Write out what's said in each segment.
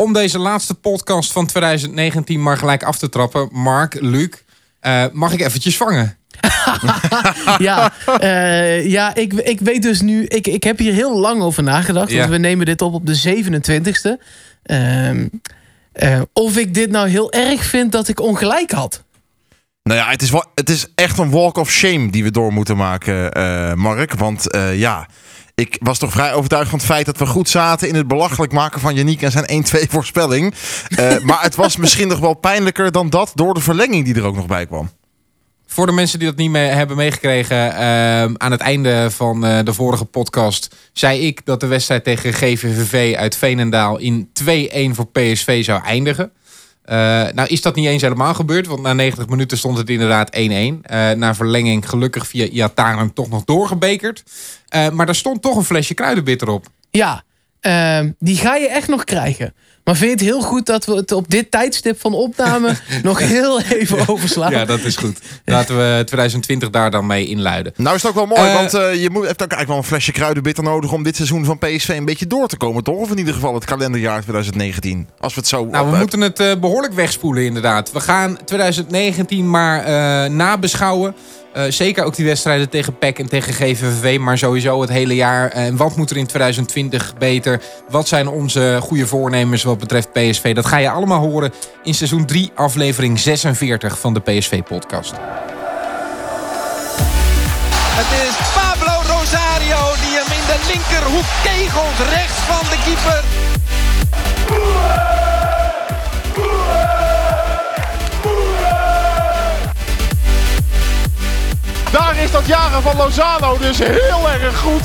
Om deze laatste podcast van 2019 maar gelijk af te trappen. Mark, Luc, uh, mag ik eventjes vangen? ja, uh, ja ik, ik weet dus nu... Ik, ik heb hier heel lang over nagedacht. Ja. Want we nemen dit op op de 27e. Uh, uh, of ik dit nou heel erg vind dat ik ongelijk had. Nou ja, het is, wel, het is echt een walk of shame die we door moeten maken, uh, Mark. Want uh, ja, ik was toch vrij overtuigd van het feit dat we goed zaten in het belachelijk maken van Yannick en zijn 1-2 voorspelling. Uh, maar het was misschien nog wel pijnlijker dan dat door de verlenging die er ook nog bij kwam. Voor de mensen die dat niet mee hebben meegekregen, uh, aan het einde van uh, de vorige podcast zei ik dat de wedstrijd tegen GVVV uit Veenendaal in 2-1 voor PSV zou eindigen. Uh, nou is dat niet eens helemaal gebeurd, want na 90 minuten stond het inderdaad 1-1. Uh, na verlenging gelukkig via Iataren toch nog doorgebekerd. Uh, maar daar stond toch een flesje kruidenbitter op. Ja, ehm, die ga je echt nog krijgen. Maar vind je het heel goed dat we het op dit tijdstip van opname nog heel even overslaan? Ja, dat is goed. Laten we 2020 daar dan mee inluiden. Nou is het ook wel mooi, uh, want uh, je moet, hebt ook eigenlijk wel een flesje kruidenbitter nodig om dit seizoen van PSV een beetje door te komen, toch? Of in ieder geval het kalenderjaar 2019. Als we het zo. Nou, we moeten het uh, behoorlijk wegspoelen, inderdaad. We gaan 2019 maar nabeschouwen. Uh, zeker ook die wedstrijden tegen PEC en tegen GVVV, maar sowieso het hele jaar. En wat moet er in 2020 beter? Wat zijn onze goede voornemens wat betreft PSV? Dat ga je allemaal horen in seizoen 3, aflevering 46 van de PSV-podcast. Het is Pablo Rosario die hem in de linkerhoek kegelt, rechts van de keeper. Is dat jaren van Lozano dus heel erg goed. 2-0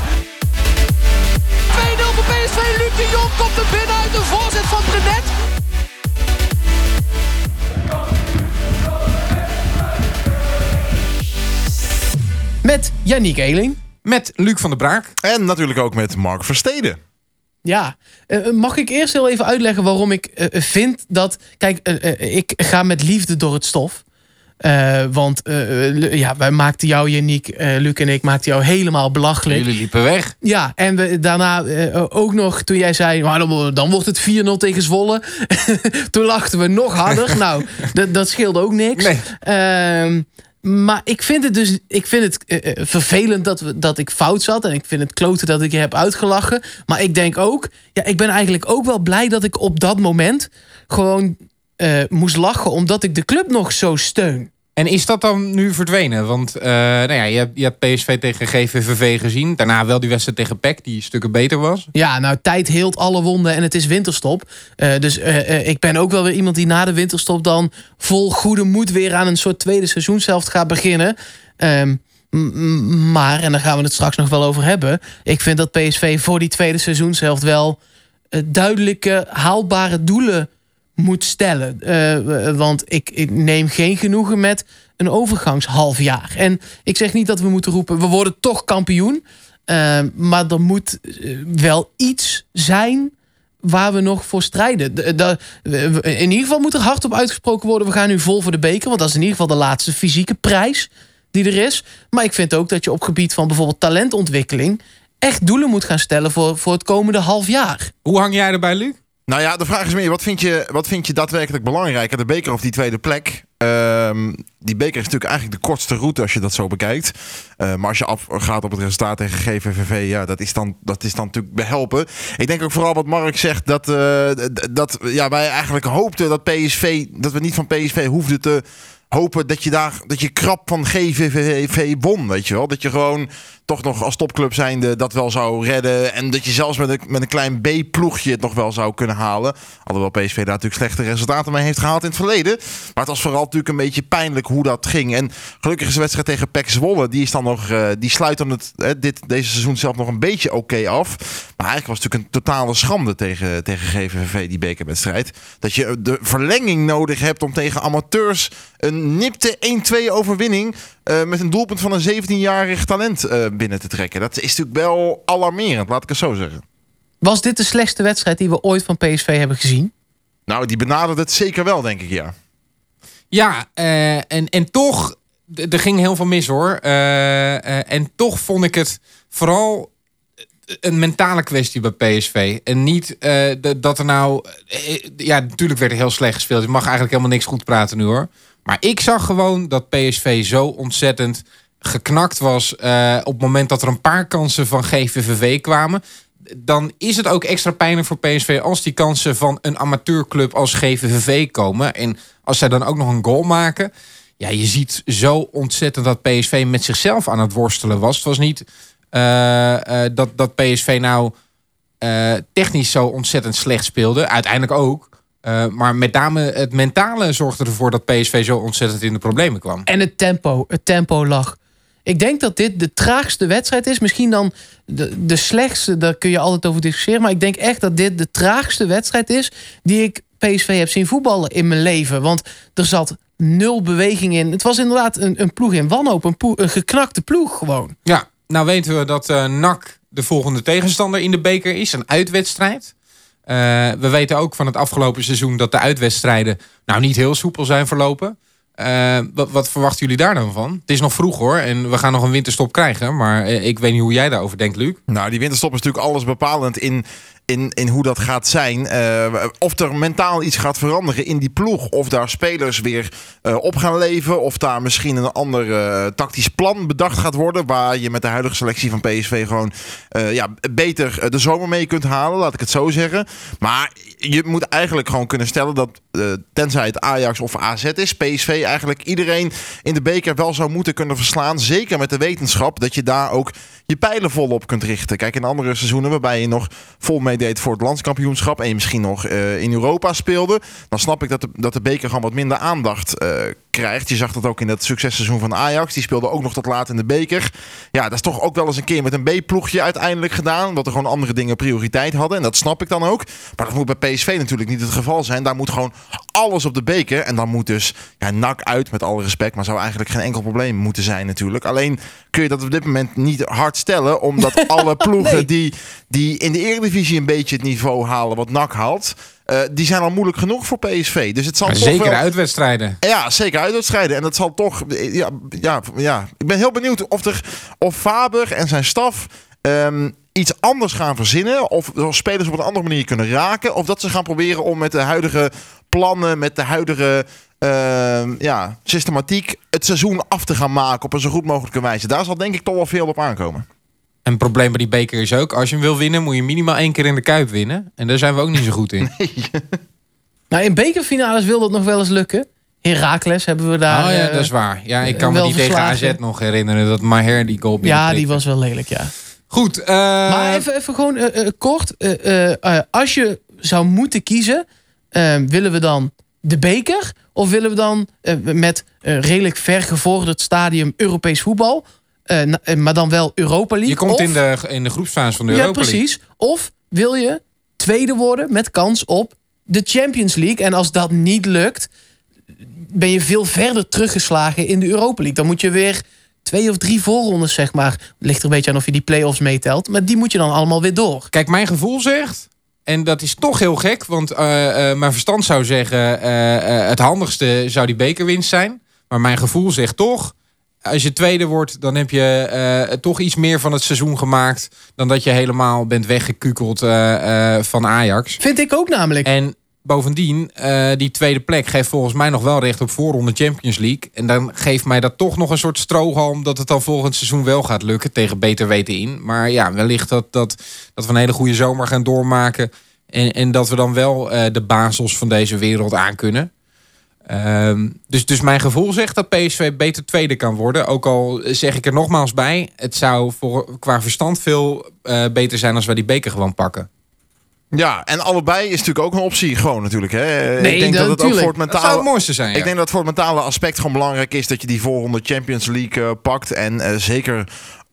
voor PSV. Luc de Jong komt er binnen uit de voorzet van Brenet. Met Yannick Eeling. Met Luc van der Braak. En natuurlijk ook met Mark Versteden. Ja, uh, mag ik eerst heel even uitleggen waarom ik uh, vind dat... Kijk, uh, ik ga met liefde door het stof. Uh, want uh, ja, wij maakten jou, uh, Luc en ik, maakten jou helemaal belachelijk. Jullie liepen weg. Ja, en we, daarna ook nog toen jij zei, maar dan, dan wordt het 4-0 tegen Zwolle. toen lachten we nog harder. nou, dat scheelde ook niks. Nee. Ehm, maar ik vind het dus ik vind het, vervelend dat, we, dat ik fout zat. En ik vind het kloten dat ik je heb uitgelachen. Maar ik denk ook, ja, ik ben eigenlijk ook wel blij dat ik op dat moment gewoon uh, moest lachen omdat ik de club nog zo steun. En is dat dan nu verdwenen? Want uh, nou ja, je, hebt, je hebt PSV tegen GVVV gezien. Daarna wel die wedstrijd tegen PEC, die stukken beter was. Ja, nou, tijd heelt alle wonden en het is winterstop. Uh, dus uh, ik ben ook wel weer iemand die na de winterstop dan vol goede moed weer aan een soort tweede seizoenshelft gaat beginnen. Um, maar, en daar gaan we het straks nog wel over hebben. Ik vind dat PSV voor die tweede seizoenshelft wel duidelijke, haalbare doelen moet stellen. Uh, want ik, neem geen genoegen met een overgangshalfjaar. En ik zeg niet dat we moeten roepen, we worden toch kampioen. Uh, maar er moet wel iets zijn waar we nog voor strijden. De, de, in ieder geval moet er hard op uitgesproken worden. We gaan nu vol voor de beker, want dat is in ieder geval de laatste fysieke prijs die er is. Maar ik vind ook dat je op gebied van bijvoorbeeld talentontwikkeling echt doelen moet gaan stellen voor, voor het komende half jaar. Hoe hang jij erbij, Luc? Nou ja, de vraag is meer, wat vind je, wat vind je daadwerkelijk belangrijker? De beker of die tweede plek? Um, die beker is natuurlijk eigenlijk de kortste route als je dat zo bekijkt. Uh, maar als je afgaat op het resultaat tegen GVVV, ja, dat is dan, dat is dan natuurlijk behelpen. Ik denk ook vooral wat Mark zegt, dat, uh, dat ja, wij eigenlijk hoopten dat PSV, dat we niet van PSV hoefden te hopen dat je daar dat je krap van GVVV won, weet je wel. Dat je gewoon toch nog als topclub zijnde dat wel zou redden. En dat je zelfs met een, met een klein B-ploegje het nog wel zou kunnen halen. Alhoewel PSV daar natuurlijk slechte resultaten mee heeft gehaald in het verleden. Maar het was vooral natuurlijk een beetje pijnlijk hoe dat ging. En gelukkig is de wedstrijd tegen PEC Zwolle. Die, is dan nog, uh, die sluit dan het, uh, dit, deze seizoen zelf nog een beetje oké af. Maar eigenlijk was het natuurlijk een totale schande tegen, tegen GVVV, die bekerwedstrijd. Dat je de verlenging nodig hebt om tegen amateurs een nipte 1-2 overwinning... Uh, met een doelpunt van een 17-jarig talent uh, binnen te trekken. Dat is natuurlijk wel alarmerend, laat ik het zo zeggen. Was dit de slechtste wedstrijd die we ooit van PSV hebben gezien? Nou, die benadert het zeker wel, denk ik, ja. Ja, uh, en, en toch, er ging heel veel mis hoor. en toch vond ik het vooral een mentale kwestie bij PSV. En niet eh, dat er nou... eh, ja, natuurlijk werd er heel slecht gespeeld. Je mag eigenlijk helemaal niks goed praten nu hoor. Maar ik zag gewoon dat PSV zo ontzettend geknakt was... eh, op het moment dat er een paar kansen van GVVV kwamen. Dan is het ook extra pijnlijk voor PSV... als die kansen van een amateurclub als GVVV komen. En als zij dan ook nog een goal maken... Ja, je ziet zo ontzettend dat PSV met zichzelf aan het worstelen was. Het was niet dat, dat PSV nou eh, technisch zo ontzettend slecht speelde. Uiteindelijk ook. Eh, maar met name het mentale zorgde ervoor dat PSV zo ontzettend in de problemen kwam. En het tempo. Het tempo lag. Ik denk dat dit de traagste wedstrijd is. Misschien dan de, de slechtste, daar kun je altijd over discussiëren. Maar ik denk echt dat dit de traagste wedstrijd is die ik PSV heb zien voetballen in mijn leven. Want er zat nul beweging in. Het was inderdaad een, een ploeg in wanhoop. Een, ploeg- een geknakte ploeg gewoon. Ja, nou weten we dat eh NAC de volgende tegenstander in de beker is. Een uitwedstrijd. Eh, we weten ook van het afgelopen seizoen dat de uitwedstrijden nou niet heel soepel zijn verlopen. Eh, wat, wat verwachten jullie daar dan van? Het is nog vroeg hoor en we gaan nog een winterstop krijgen. Maar ik weet niet hoe jij daarover denkt, Luc. Nou, die winterstop is natuurlijk alles bepalend in, in, in hoe dat gaat zijn. Eh, of er mentaal iets gaat veranderen in die ploeg. Of daar spelers weer eh, op gaan leven. Of daar misschien een ander eh, tactisch plan bedacht gaat worden. Waar je met de huidige selectie van PSV gewoon ja, beter de zomer mee kunt halen. Laat ik het zo zeggen. Maar je moet eigenlijk gewoon kunnen stellen dat, tenzij het Ajax of AZ is, PSV eigenlijk iedereen in de beker wel zou moeten kunnen verslaan. Zeker met de wetenschap dat je daar ook je pijlen volop kunt richten. Kijk, in andere seizoenen waarbij je nog vol meedeed voor het landskampioenschap en je misschien nog eh, in Europa speelde, dan snap ik dat de, dat de beker gewoon wat minder aandacht eh, krijgt. Je zag dat ook in het successeizoen van Ajax. Die speelde ook nog tot laat in de beker. Ja, dat is toch ook wel eens een keer met een B-ploegje uiteindelijk gedaan. Omdat er gewoon andere dingen prioriteit hadden. En dat snap ik dan ook. Maar dat moet bij PSV natuurlijk niet het geval zijn. Daar moet gewoon alles op de beker. En dan moet dus ja, nak uit, met alle respect. Maar zou eigenlijk geen enkel probleem moeten zijn natuurlijk. Alleen kun je dat op dit moment niet hard stellen. Omdat alle ploegen Nee. die, die in de Eredivisie een beetje het niveau halen wat NAC haalt. Eh, die zijn al moeilijk genoeg voor PSV. Dus het zal Maar toch zeker wel... uitwedstrijden. Ja, zeker uitwedstrijden. En dat zal toch. Ja, ja, ja. Ik ben heel benieuwd of, er, of Faber en zijn staf ehm, iets anders gaan verzinnen. Of of spelers op een andere manier kunnen raken. Of dat ze gaan proberen om met de huidige plannen, met de huidige ehm, ja, systematiek. het seizoen af te gaan maken op een zo goed mogelijke wijze. Daar zal denk ik toch wel veel op aankomen. En het probleem bij die beker is ook, als je hem wil winnen, moet je minimaal één keer in de Kuip winnen. En daar zijn we ook niet zo goed in. Nou, in bekerfinales wil dat nog wel eens lukken. Herakles hebben we daar. oh ja, eh, dat is waar. Ja, ik kan me die tegen. AZ nog herinneren, dat Maher die goal ja, die was wel lelijk, ja. Goed, eh, Maar even, even gewoon eh, kort. eh, eh, eh, als je zou moeten kiezen, eh, willen we dan de beker? Of willen we dan met redelijk vergevorderd stadium Europees voetbal? Eh, eh, maar dan wel Europa League? je komt Of- in de, in de groepsfase van de Ja, Europa League. precies. Of wil je tweede worden met kans op de Champions League? En als dat niet lukt, ben je veel verder teruggeslagen in de Europa League. Dan moet je weer twee of drie voorrondes, zeg maar. Ligt er een beetje aan of je die play-offs meetelt. Maar die moet je dan allemaal weer door. Kijk, mijn gevoel zegt, en dat is toch heel gek, want eh, mijn verstand zou zeggen, het handigste zou die bekerwinst zijn. Maar mijn gevoel zegt toch, als je tweede wordt, dan heb je eh, toch iets meer van het seizoen gemaakt dan dat je helemaal bent weggekukeld eh, eh, van Ajax. Vind ik ook namelijk. En bovendien, die tweede plek geeft volgens mij nog wel recht op voorronde Champions League. En dan geeft mij dat toch nog een soort strohalm dat het dan volgend seizoen wel gaat lukken. Tegen beter weten in. Maar ja, wellicht dat, dat, dat we een hele goede zomer gaan doormaken. En, en dat we dan wel de bazels van deze wereld aankunnen. Ehm, dus, dus mijn gevoel zegt dat PSV beter tweede kan worden. Ook al zeg ik er nogmaals bij, het zou voor, qua verstand veel eh, beter zijn als wij die beker gewoon pakken. Ja, en allebei is natuurlijk ook een optie. Gewoon natuurlijk. Hè. Nee, ik denk dat- dat het ook voor het Dat zou mentale. het mooiste zijn. ja. Ik denk dat voor het mentale aspect gewoon belangrijk is dat je die volgende Champions League eh, pakt. En eh, zeker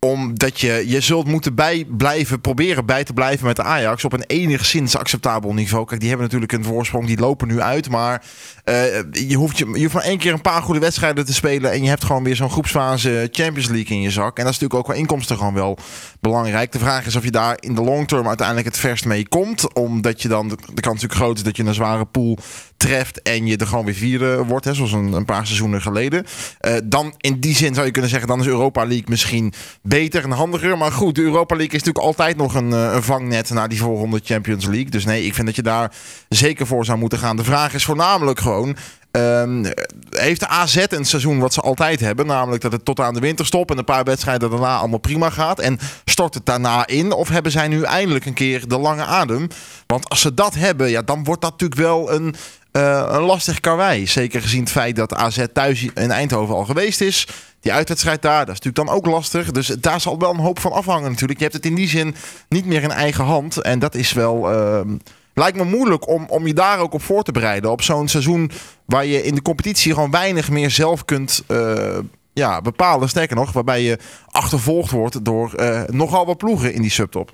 omdat je, je zult moeten bij blijven, proberen bij te blijven met de Ajax op een enigszins acceptabel niveau. Kijk, die hebben natuurlijk een voorsprong, die lopen nu uit. Maar eh, je, hoeft je, je hoeft één keer een paar goede wedstrijden te spelen. En je hebt gewoon weer zo'n groepsfase Champions League in je zak. En dat is natuurlijk ook qua inkomsten gewoon wel belangrijk. De vraag is of je daar in de long term uiteindelijk het verst mee komt. Omdat je dan, de kans natuurlijk groot is dat je een zware pool treft en je er gewoon weer vierde wordt, hè, zoals een, een paar seizoenen geleden. Eh, dan in die zin zou je kunnen zeggen, dan is Europa League misschien beter en handiger. Maar goed, de Europa League is natuurlijk altijd nog een, eh, een vangnet naar die volgende Champions League. Dus nee, ik vind dat je daar zeker voor zou moeten gaan. De vraag is voornamelijk gewoon... ehm, heeft de AZ een seizoen wat ze altijd hebben? Namelijk dat het tot aan de winterstop en een paar wedstrijden daarna allemaal prima gaat. En stort het daarna in? Of hebben zij nu eindelijk een keer de lange adem? Want als ze dat hebben, ja, dan wordt dat natuurlijk wel een, eh, een lastig karwei. Zeker gezien het feit dat AZ thuis in Eindhoven al geweest is. Die uitwedstrijd daar, dat is natuurlijk dan ook lastig. Dus daar zal wel een hoop van afhangen natuurlijk. Je hebt het in die zin niet meer in eigen hand. En dat is wel... ehm, lijkt me moeilijk om, om je daar ook op voor te bereiden. Op zo'n seizoen waar je in de competitie gewoon weinig meer zelf kunt eh, ja, bepalen. Sterker nog, waarbij je achtervolgd wordt door eh, nogal wat ploegen in die subtop.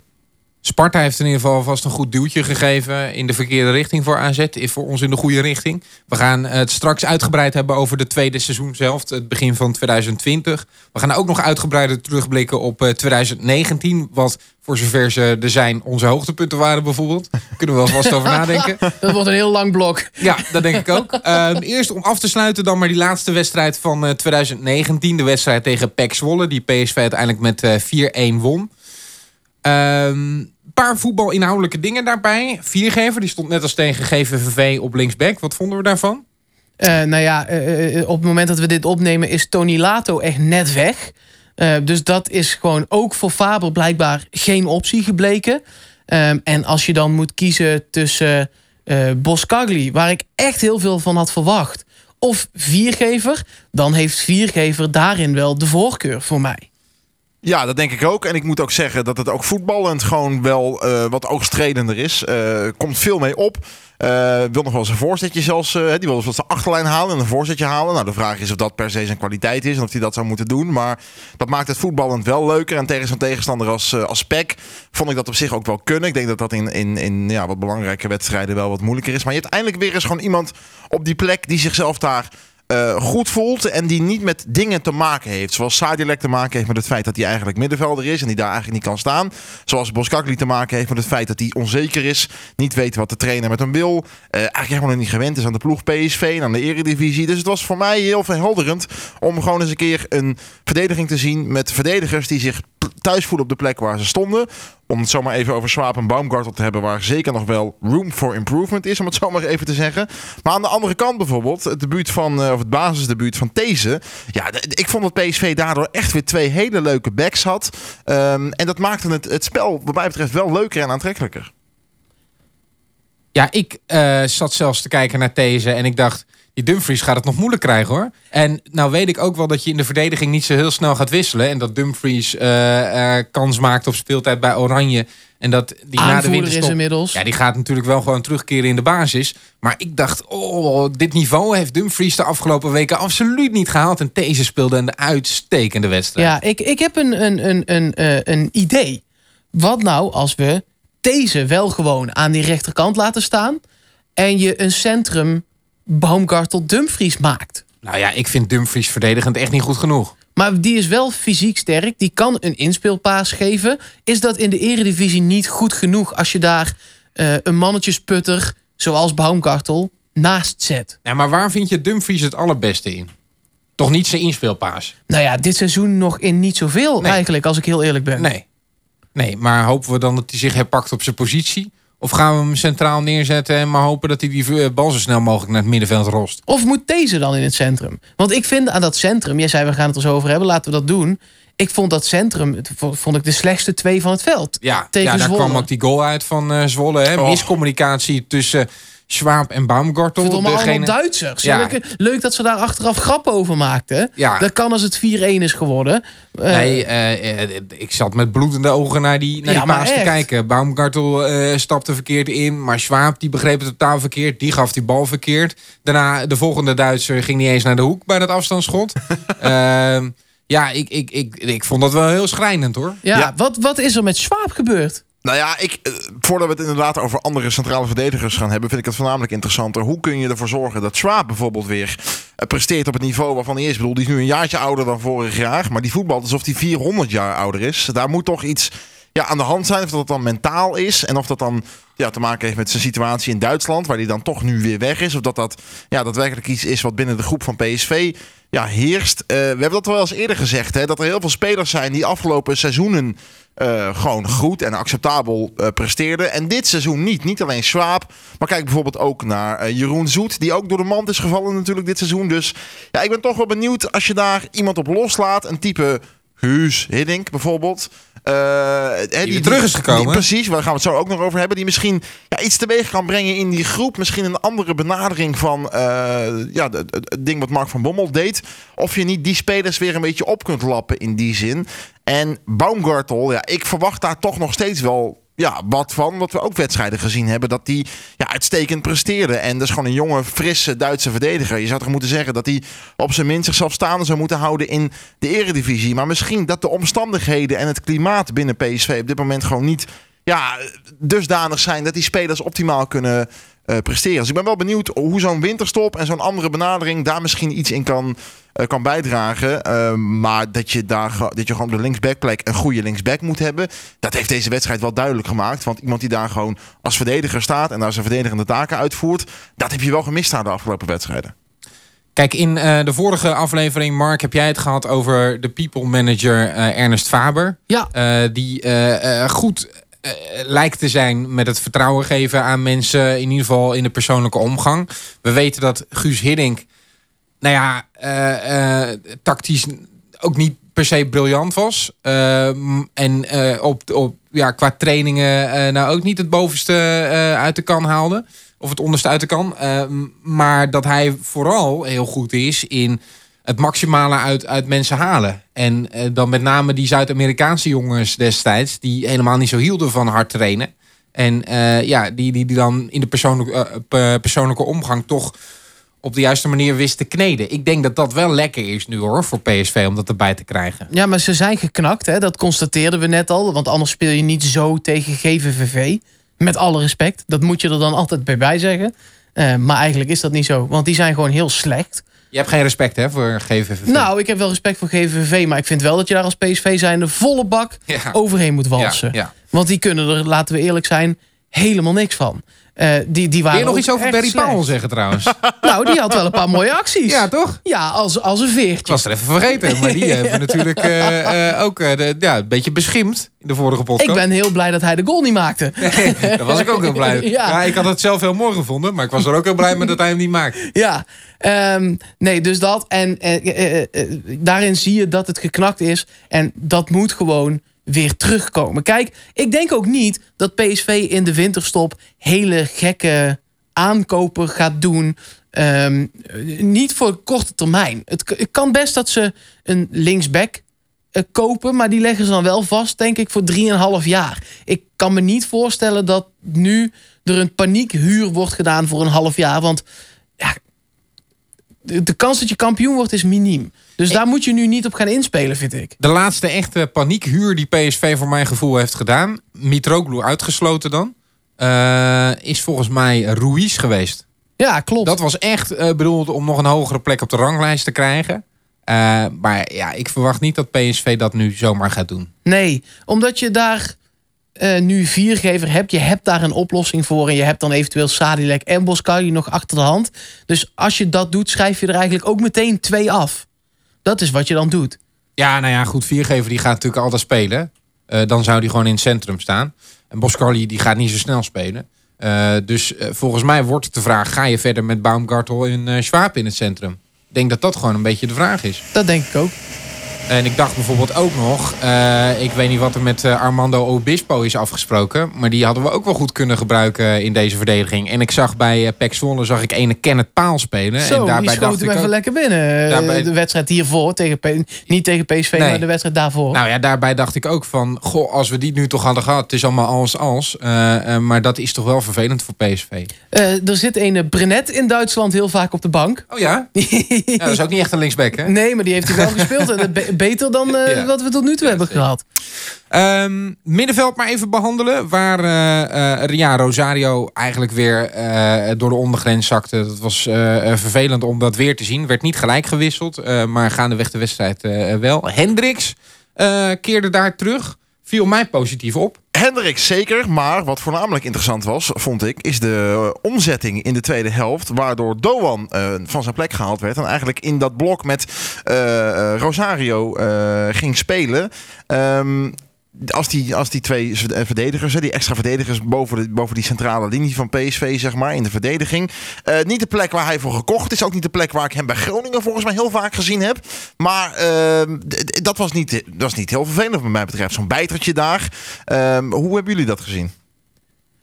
Sparta heeft in ieder geval vast een goed duwtje gegeven in de verkeerde richting voor AZ. Is voor ons in de goede richting. We gaan het straks uitgebreid hebben over de tweede seizoen zelf. Het begin van 2020. We gaan ook nog uitgebreider terugblikken op eh, 2019. Wat voor zover ze er zijn onze hoogtepunten waren bijvoorbeeld. Kunnen we wel vast over nadenken. Dat wordt een heel lang blok. Ja, dat denk ik ook. Ehm, eerst om af te sluiten dan maar die laatste wedstrijd van eh, 2019. De wedstrijd tegen PEC Zwolle. Die PSV uiteindelijk met eh 4-1 won. Een paar voetbalinhoudelijke dingen daarbij. Viergever, die stond net als tegen GVVV op linksback. Wat vonden we daarvan? Eh, nou ja, eh, eh, op het moment dat we dit opnemen is Tony Lato echt net weg. Dus dat is gewoon ook voor Faber blijkbaar geen optie gebleken. Ehm, en als je dan moet kiezen tussen Boskagli, waar ik echt heel veel van had verwacht, of Viergever, dan heeft Viergever daarin wel de voorkeur voor mij. Ja, dat denk ik ook. En ik moet ook zeggen dat het ook voetballend gewoon wel eh, wat oogstredender is. Eh komt veel mee op. Eh, wil nog wel eens een voorzetje zelfs. die wil eens de achterlijn halen en een voorzetje halen. Nou, de vraag is of dat per se zijn kwaliteit is en of hij dat zou moeten doen. Maar dat maakt het voetballend wel leuker. En tegen zo'n tegenstander als, als vond ik dat op zich ook wel kunnen. Ik denk dat dat in, in, in ja, wat belangrijke wedstrijden wel wat moeilijker is. Maar je hebt eindelijk weer eens gewoon iemand op die plek die zichzelf daar eh, goed voelt en die niet met dingen te maken heeft. Zoals Sadilek te maken heeft met het feit dat hij eigenlijk middenvelder is en die daar eigenlijk niet kan staan. Zoals Boskakli te maken heeft met het feit dat hij onzeker is, niet weet wat de trainer met hem wil. eh, eigenlijk helemaal niet gewend is aan de ploeg PSV en aan de eredivisie. Dus het was voor mij heel verhelderend om gewoon eens een keer een verdediging te zien met verdedigers die zich thuis voelen op de plek waar ze stonden. Om het zomaar even over Swaap en Baumgartel te hebben, waar zeker nog wel room for improvement is, om het zomaar even te zeggen. Maar aan de andere kant bijvoorbeeld, het debuut van, eh, of het basisdebuut van These. Ja, ik vond dat PSV daardoor echt weer twee hele leuke backs had. Ehm, en dat maakte het, het spel, wat mij betreft, wel leuker en aantrekkelijker. Ja, ik eh, zat zelfs te kijken naar deze en ik dacht... Die Dumfries gaat het nog moeilijk krijgen hoor. En nou weet ik ook wel dat je in de verdediging niet zo heel snel gaat wisselen. En dat Dumfries eh, eh, kans maakt op speeltijd bij Oranje. En dat die na de Aanvoerder is winterstop... inmiddels. Ja, die gaat natuurlijk wel gewoon terugkeren in de basis. Maar ik dacht, oh, dit niveau heeft Dumfries de afgelopen weken absoluut niet gehaald. En deze speelde een uitstekende wedstrijd. Ja, ik, ik heb een, een, een, een, eh, een idee. Wat nou als we deze wel gewoon aan die rechterkant laten staan... en je een centrum Baumgartel Dumfries maakt? Nou ja, ik vind Dumfries verdedigend echt niet goed genoeg. Maar die is wel fysiek sterk. Die kan een inspeelpaas geven. Is dat in de eredivisie niet goed genoeg... als je daar eh, een mannetjesputter zoals Baumgartel naast zet? Ja, maar waar vind je Dumfries het allerbeste in? Toch niet zijn inspeelpaas? Nou ja, dit seizoen nog in niet zoveel Nee. eigenlijk... als ik heel eerlijk ben. Nee. Nee, maar hopen we dan dat hij zich herpakt op zijn positie? Of gaan we hem centraal neerzetten en maar hopen dat hij die eh, bal zo snel mogelijk naar het middenveld rost? Of moet deze dan in het centrum? Want ik vind aan dat centrum, jij zei we gaan het er zo over hebben, laten we dat doen. Ik vond dat centrum, vond ik de slechtste twee van het veld. Ja, Tegen ja daar Zwolle. kwam ook die goal uit van eh, Zwolle. Hè? Miscommunicatie tussen Schwab en Baumgartel. Allemaal Degene- Duitsers. Ja. Leuk, leuk dat ze daar achteraf grappen over maakten. Ja. Dat kan als het 4-1 is geworden. Eh, Nee, eh, eh, ik zat met bloedende ogen naar die, naar Ja, die maar paas te kijken. Baumgartel eh, stapte verkeerd in, maar Schwab die begreep het totaal verkeerd. Die gaf die bal verkeerd. Daarna de volgende Duitser ging niet eens naar de hoek bij dat afstandsschot. Ehm, ja, ik, ik, ik, ik vond dat wel heel schrijnend hoor. ja, Ja. Wat, wat is er met Schwab gebeurd? Nou ja, ik, eh, voordat we het inderdaad over andere centrale verdedigers gaan hebben, vind ik het voornamelijk interessanter. Hoe kun je ervoor zorgen dat Schwab bijvoorbeeld weer eh, presteert op het niveau waarvan hij is? Ik bedoel, die is nu een jaartje ouder dan vorig jaar, maar die voetbalt alsof hij 400 jaar ouder is. Daar moet toch iets ja, aan de hand zijn. Of dat dan mentaal is. En of dat dan ja, te maken heeft met zijn situatie in Duitsland. Waar hij dan toch nu weer weg is. Of dat dat ja, daadwerkelijk iets is wat binnen de groep van PSV ja, heerst. Eh, we hebben dat wel eens eerder gezegd. Hè, dat er heel veel spelers zijn die afgelopen seizoenen eh, gewoon goed en acceptabel uh, presteerden. En dit seizoen niet. Niet alleen Schwab. Maar kijk bijvoorbeeld ook naar Jeroen Zoet. Die ook door de mand is gevallen natuurlijk dit seizoen. Dus ja, ik ben toch wel benieuwd als je daar iemand op loslaat. Een type Huus Hiddink bijvoorbeeld. Uh, die, die terug is gekomen. Die, precies, waar gaan we het zo ook nog over hebben. Die misschien ja, iets teweeg kan brengen in die groep. Misschien een andere benadering van uh, ja, het ding wat Mark van Bommel deed. Of je niet die spelers weer een beetje op kunt lappen in die zin. En Baumgartel, ja, ik verwacht daar toch nog steeds wel ja, wat van. Wat we ook wedstrijden gezien hebben. Dat die ja, uitstekend presteerde. En dat is gewoon een jonge, frisse Duitse verdediger. Je zou toch moeten zeggen dat hij op zijn minst zichzelf staande zou moeten houden in de eredivisie. Maar misschien dat de omstandigheden en het klimaat binnen PSV op dit moment gewoon niet ja, dusdanig zijn dat die spelers optimaal kunnen presteren. Dus ik ben wel benieuwd hoe zo'n winterstop en zo'n andere benadering daar misschien iets in kan, uh, kan bijdragen. Uh, maar dat je, daar, dat je gewoon op de linksbackplek een goede linksback moet hebben. Dat heeft deze wedstrijd wel duidelijk gemaakt. Want iemand die daar gewoon als verdediger staat en daar zijn verdedigende taken uitvoert. Dat heb je wel gemist aan de afgelopen wedstrijden. Kijk, in uh, de vorige aflevering, Mark, heb jij het gehad over de people manager uh, Ernest Faber. Ja. Uh, die goed lijkt te zijn met het vertrouwen geven aan mensen, in ieder geval in de persoonlijke omgang. We weten dat Guus Hiddink, nou ja, tactisch ook niet per se briljant was. en op, op, ja, qua trainingen nou ook niet het bovenste uit de kan haalde of het onderste uit de kan. Maar dat hij vooral heel goed is in het maximale uit, uit mensen halen. En uh, dan met name die Zuid-Amerikaanse jongens destijds, die helemaal niet zo hielden van hard trainen. En uh, ja, die, die, die dan in de persoonlijke, persoonlijke omgang toch op de juiste manier wist te kneden. Ik denk dat dat wel lekker is nu hoor, voor PSV om dat erbij te krijgen. Ja, maar ze zijn geknakt, hè? dat constateerden we net al. Want anders speel je niet zo tegen GVVV. Met alle respect. Dat moet je er dan altijd bij bij zeggen. Maar eigenlijk is dat niet zo. Want die zijn gewoon heel slecht. Je hebt geen respect hè, voor GVV? Nou, ik heb wel respect voor GVV. Maar ik vind wel dat je daar als PSV zijn de volle bak ja. overheen moet walsen. Ja, ja. Want die kunnen er, laten we eerlijk zijn, helemaal niks van. Uh, die, die waren Wil je nog iets over Barry Powell zeggen trouwens? nou, die had wel een paar mooie acties. Ja, toch? Ja, als, als een veertje. Ik was er even vergeten. Maar die hebben natuurlijk uh, uh, ook de, ja, een beetje beschimd in de vorige podcast. Ik ben heel blij dat hij de goal niet maakte. Nee, daar was ik ook heel blij ja. ja. ik had het zelf heel mooi gevonden. Maar ik was er ook heel blij mee dat hij hem niet maakt. Ja, um, nee, dus dat. En daarin zie je dat het geknakt is. En dat moet gewoon weer terugkomen. Kijk, ik denk ook niet dat PSV in de winterstop hele gekke aankopen gaat doen. Um, niet voor korte termijn. Het, kan best dat ze een linksback uh, kopen, maar die leggen ze dan wel vast, denk ik, voor 3,5 jaar. Ik kan me niet voorstellen dat nu er een paniekhuur wordt gedaan voor een half jaar. Want ja, de, de kans dat je kampioen wordt is miniem. Dus daar moet je nu niet op gaan inspelen, vind ik. De laatste echte paniekhuur die PSV voor mijn gevoel heeft gedaan... Mitroglou uitgesloten dan... Uh, is volgens mij Ruiz geweest. Ja, klopt. Dat was echt uh, bedoeld om nog een hogere plek op de ranglijst te krijgen. Uh, maar ja, ik verwacht niet dat PSV dat nu zomaar gaat doen. Nee, omdat je daar uh, nu viergever hebt. Je hebt daar een oplossing voor. En je hebt dan eventueel Sadilek en Boskali nog achter de hand. Dus als je dat doet, schrijf je er eigenlijk ook meteen twee af. Dat is wat je dan doet. Ja, nou ja, goed. Viergever die gaat natuurlijk altijd spelen. Uh, dan zou die gewoon in het centrum staan. En Boscarli die gaat niet zo snel spelen. Uh, dus uh, volgens mij wordt het de vraag: ga je verder met Baumgartel en Schwab in het centrum? Ik denk dat dat gewoon een beetje de vraag is. Dat denk ik ook. En ik dacht bijvoorbeeld ook nog, uh, ik weet niet wat er met uh, Armando Obispo is afgesproken. Maar die hadden we ook wel goed kunnen gebruiken in deze verdediging. En ik zag bij uh, Pek Zwolle zag ik ene Kenneth Paal spelen. Zo, en daarbij die schoot hem even ook, lekker binnen. Daarbij, de wedstrijd hiervoor, tegen, niet tegen PSV, nee. maar de wedstrijd daarvoor. Nou ja, daarbij dacht ik ook van, goh, als we die nu toch hadden gehad. Het is allemaal als als. maar dat is toch wel vervelend voor PSV. er zit een Brenet in Duitsland heel vaak op de bank. Oh ja? ja dat is ook niet echt een linksback hè? Nee, maar die heeft hij wel gespeeld. Beter dan uh, ja. wat we tot nu toe ja, hebben gehad. Um, middenveld maar even behandelen. Waar uh, uh, ja, Rosario eigenlijk weer door de ondergrens zakte. Dat was vervelend om dat weer te zien. Werd niet gelijk gewisseld. maar gaandeweg de wedstrijd wel. Hendricks keerde daar terug. Viel mij positief op. Hendrik zeker, maar wat voornamelijk interessant was, vond ik, is de uh, omzetting in de tweede helft. Waardoor Doan uh, van zijn plek gehaald werd. En eigenlijk in dat blok met uh, Rosario ging spelen. Um, als die, als die twee verdedigers, die extra verdedigers boven, de, boven die centrale linie van PSV, zeg maar, in de verdediging. Uh, niet de plek waar hij voor gekocht is. Ook niet de plek waar ik hem bij Groningen volgens mij heel vaak gezien heb. Maar uh, dat, was niet, dat was niet heel vervelend, wat mij betreft. Zo'n bijtertje daar. Uh, hoe hebben jullie dat gezien?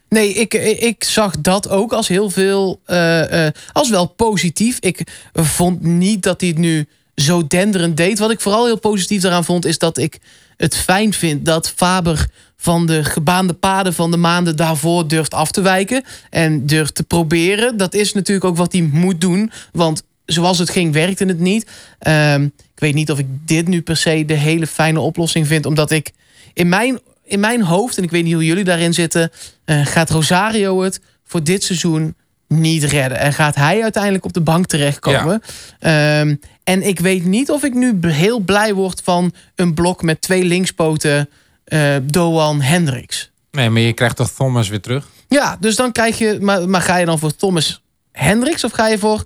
Nee, ik, ik zag dat ook als heel veel. Uh, als wel positief. Ik vond niet dat hij het nu zo denderend deed. Wat ik vooral heel positief daaraan vond, is dat ik het fijn vind dat Faber van de gebaande paden van de maanden daarvoor durft af te wijken. En durft te proberen. Dat is natuurlijk ook wat hij moet doen. Want zoals het ging, werkte het niet. Um, ik weet niet of ik dit nu per se de hele fijne oplossing vind. Omdat ik in mijn, in mijn hoofd, en ik weet niet hoe jullie daarin zitten, uh, gaat Rosario het voor dit seizoen niet redden. En gaat hij uiteindelijk op de bank terechtkomen. Ja. Um, en ik weet niet of ik nu heel blij word van een blok met twee linkspoten uh, Doan Hendricks. Nee, maar je krijgt toch Thomas weer terug? Ja, dus dan krijg je. Maar, maar ga je dan voor Thomas Hendricks of ga je voor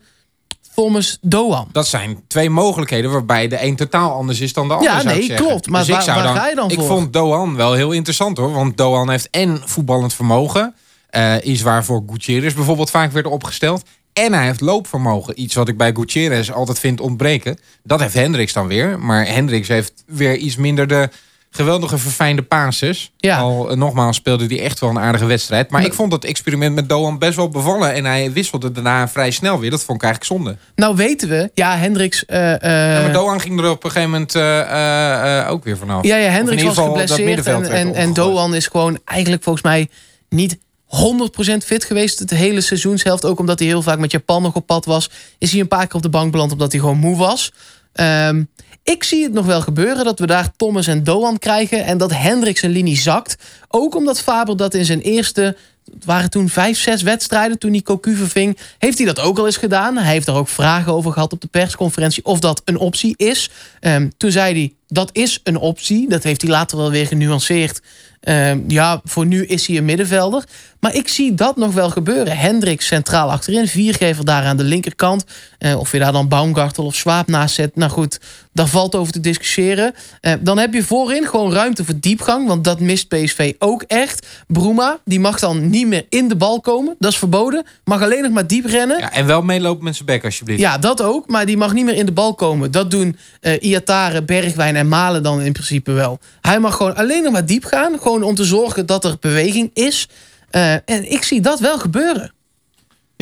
Thomas Doan? Dat zijn twee mogelijkheden waarbij de een totaal anders is dan de ander. Ja, nee, klopt. Maar dus waar, dan, ga je dan voor? Ik vond Doan wel heel interessant hoor. Want Doan heeft en voetballend vermogen. Uh, iets waarvoor Gutierrez bijvoorbeeld vaak werd opgesteld. En hij heeft loopvermogen. Iets wat ik bij Gutierrez altijd vind ontbreken. Dat heeft Hendricks dan weer. Maar Hendricks heeft weer iets minder de geweldige verfijnde pases. Ja. Al nogmaals speelde hij echt wel een aardige wedstrijd. Maar ik vond dat experiment met Doan best wel bevallen. En hij wisselde daarna vrij snel weer. Dat vond ik eigenlijk zonde. Nou weten we, ja, Hendricks... Uh, uh... Ja, maar Doan ging er op een gegeven moment ook weer vanaf. Ja, ja Hendricks was geblesseerd. En, en, en Doan is gewoon eigenlijk volgens mij niet 100% fit geweest het hele seizoenshelft. Ook omdat hij heel vaak met Japan nog op pad was. Is hij een paar keer op de bank beland omdat hij gewoon moe was. Um, ik zie het nog wel gebeuren dat we daar Thomas en Doan krijgen. En dat Hendricks een linie zakt. Ook omdat Faber dat in zijn eerste... Het waren toen vijf, zes wedstrijden toen hij Cocu verving. Heeft hij dat ook al eens gedaan? Hij heeft er ook vragen over gehad op de persconferentie of dat een optie is. Um, toen zei hij, dat is een optie. Dat heeft hij later wel weer genuanceerd. Um, ja, voor nu is hij een middenvelder. Maar ik zie dat nog wel gebeuren. Hendricks centraal achterin. Viergever daar aan de linkerkant. Uh, of je daar dan Baumgartel of Swaap naast zet. Nou goed, daar valt over te discussiëren. Uh, dan heb je voorin gewoon ruimte voor diepgang. Want dat mist PSV ook echt. Bruma, die mag dan niet meer in de bal komen. Dat is verboden. Mag alleen nog maar diep rennen. Ja, en wel meelopen met zijn bek alsjeblieft. Ja, dat ook. Maar die mag niet meer in de bal komen. Dat doen uh, Iatare, Bergwijn en Malen dan in principe wel. Hij mag gewoon alleen nog maar diep gaan. Gewoon om te zorgen dat er beweging is. Uh, en ik zie dat wel gebeuren.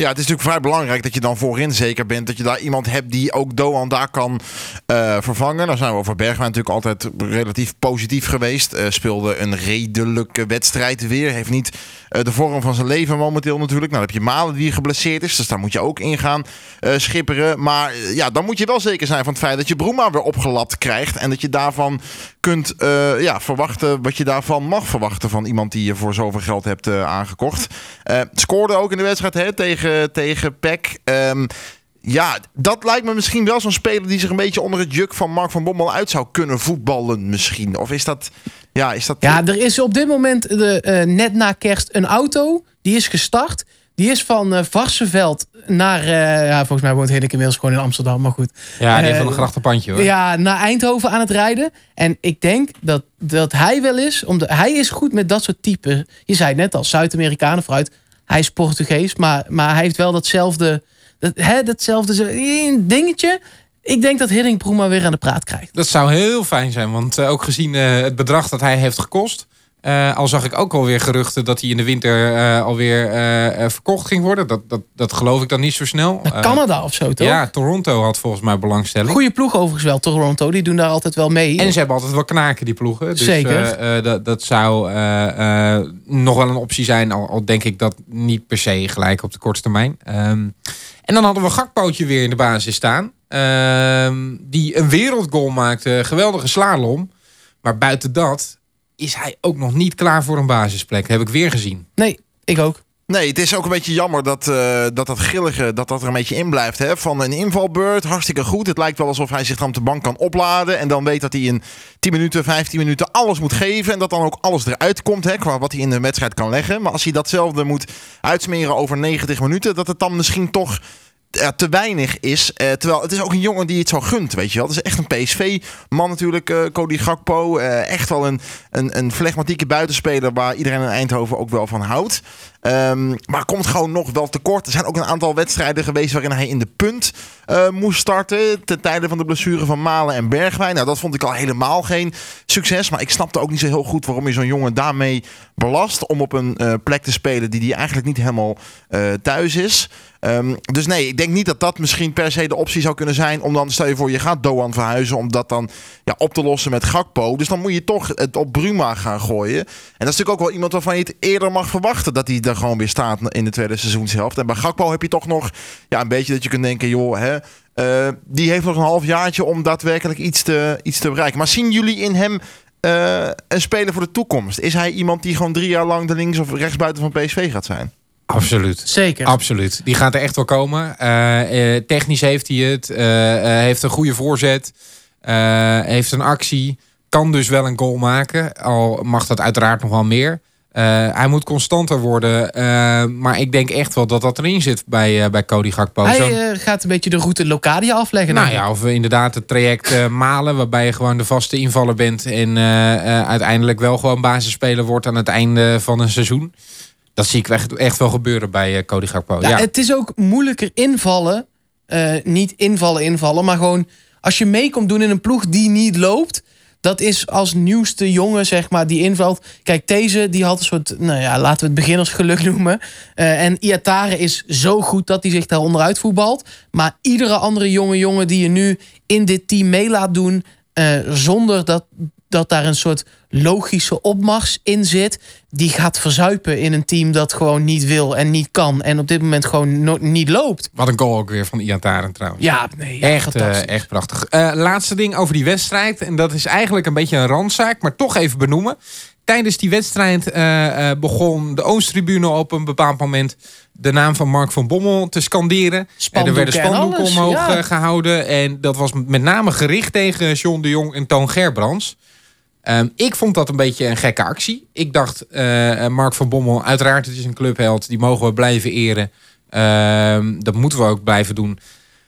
Ja, het is natuurlijk vrij belangrijk dat je dan voorin zeker bent. Dat je daar iemand hebt die ook Doan daar kan uh, vervangen. Daar zijn we over Bergwijn natuurlijk altijd relatief positief geweest. Uh, speelde een redelijke wedstrijd weer. Heeft niet uh, de vorm van zijn leven momenteel natuurlijk. Nou, dan heb je Malen die geblesseerd is. Dus daar moet je ook in gaan schipperen. Maar ja, dan moet je wel zeker zijn van het feit dat je Broema weer opgelapt krijgt. En dat je daarvan kunt ja, verwachten wat je daarvan mag verwachten van iemand die je voor zoveel geld hebt aangekocht. scoorde ook in de wedstrijd hè, tegen tegen, tegen PEC. Um, ja, dat lijkt me misschien wel zo'n speler die zich een beetje onder het juk van Mark van Bommel uit zou kunnen voetballen misschien. Of is dat... Ja, is dat... ja er is op dit moment de, uh, net na kerst een auto. Die is gestart. Die is van uh, Varsenveld naar... Uh, ja, volgens mij woont Hiddink inmiddels gewoon in Amsterdam, maar goed. Ja, die heeft wel een grachtenpandje hoor. Ja, naar Eindhoven aan het rijden. En ik denk dat, dat hij wel is... Omdat, hij is goed met dat soort typen. Je zei het net al, Zuid-Amerikanen vooruit hij is Portugees, maar, maar hij heeft wel datzelfde, dat, hè, datzelfde dingetje. Ik denk dat Hiddink Broema weer aan de praat krijgt. Dat zou heel fijn zijn, want uh, ook gezien uh, het bedrag dat hij heeft gekost. Uh, al zag ik ook alweer geruchten dat hij in de winter uh, alweer uh, verkocht ging worden. Dat, dat, dat geloof ik dan niet zo snel. Naar Canada of zo, toch? Ja, Toronto had volgens mij belangstelling. Goede ploeg overigens wel, Toronto. Die doen daar altijd wel mee. En ze hebben altijd wel knaken, die ploegen. Dus, Zeker. dat, dat zou nog wel een optie zijn. Al, al, denk ik dat niet per se gelijk op de korte termijn. Um, en dan hadden we Gakpootje weer in de basis staan. Uh, die een wereldgoal maakte. Geweldige slalom. Maar buiten dat is hij ook nog niet klaar voor een basisplek. Heb ik weer gezien. Nee, ik ook. Nee, het is ook een beetje jammer dat eh, dat, dat gillige dat dat er een beetje in blijft. Hè? Van een invalbeurt, hartstikke goed. Het lijkt wel alsof hij zich dan op de bank kan opladen. En dan weet dat hij in 10 minuten, 15 minuten alles moet geven. En dat dan ook alles eruit komt hè, qua wat hij in de wedstrijd kan leggen. Maar als hij datzelfde moet uitsmeren over 90 minuten, dat het dan misschien toch ja, te weinig is. Eh, terwijl het is ook een jongen die het zo gunt, weet je wel. Het is echt een PSV-man natuurlijk, eh, Cody Gakpo. Eh, echt wel een, een, een flegmatieke buitenspeler waar iedereen in Eindhoven ook wel van houdt. Ehm, maar komt gewoon nog wel tekort. Er zijn ook een aantal wedstrijden geweest waarin hij in de punt eh, moest starten. Ten tijde van de blessure van Malen en Bergwijn. Nou, dat vond ik al helemaal geen succes. Maar ik snapte ook niet zo heel goed waarom je zo'n jongen daarmee belast. Om op een eh, plek te spelen die die eigenlijk niet helemaal eh, thuis is. Ehm, dus nee, ik denk niet dat dat misschien per se de optie zou kunnen zijn. Om dan, stel je voor, je gaat Doan verhuizen. Om dat dan ja, op te lossen met Gakpo. Dus dan moet je toch het op Bruma gaan gooien. En dat is natuurlijk ook wel iemand waarvan je het eerder mag verwachten. Dat hij gewoon weer staat in de tweede seizoenshelft. En bij Gakpo heb je toch nog ja, een beetje dat je kunt denken, joh, hè, uh, die heeft nog een half jaartje om daadwerkelijk iets te, iets te bereiken. Maar zien jullie in hem uh, een speler voor de toekomst? Is hij iemand die gewoon drie jaar lang de links- of rechtsbuiten van PSV gaat zijn? Absoluut. Zeker. Absoluut. Die gaat er echt wel komen. Uh, technisch heeft hij het. heeft een goede voorzet. heeft een actie. Kan dus wel een goal maken. Al mag dat uiteraard nog wel meer. Uh, hij moet constanter worden. Uh, maar ik denk echt wel dat dat erin zit bij, uh, bij Cody Gakpo. Hij gaat een beetje de route Locadia afleggen. Nou ja, of inderdaad het traject malen. Waarbij je gewoon de vaste invaller bent. En uiteindelijk wel gewoon basisspeler wordt aan het einde van een seizoen. Dat zie ik echt, echt wel gebeuren bij Cody Gakpo. Ja, ja, Het is ook moeilijker invallen. niet invallen, invallen. Maar gewoon als je mee komt doen in een ploeg die niet loopt dat is als nieuwste jongen, zeg maar, die invalt. Kijk, deze die had een soort, nou ja, laten we het beginnersgeluk noemen. Uh, en Iatare is zo goed dat hij zich daar onderuit voetbalt. Maar iedere andere jonge jongen die je nu in dit team mee laat doen, uh, zonder dat, dat daar een soort logische opmars in zit. Die gaat verzuipen in een team dat gewoon niet wil en niet kan. En op dit moment gewoon niet loopt. Wat een goal ook weer van Iataren trouwens. Ja, nee, echt, uh, echt prachtig. Uh, laatste ding over die wedstrijd. En dat is eigenlijk een beetje een randzaak, maar toch even benoemen. Tijdens die wedstrijd uh, begon de Oosttribune op een bepaald moment de naam van Mark van Bommel te scanderen. En er werden spandoeken omhoog ja. gehouden. En dat was met name gericht tegen John de Jong en Toon Gerbrands. Um, ik vond dat een beetje een gekke actie. Ik dacht, uh, Mark van Bommel, uiteraard het is een clubheld. Die mogen we blijven eren. Uh, dat moeten we ook blijven doen.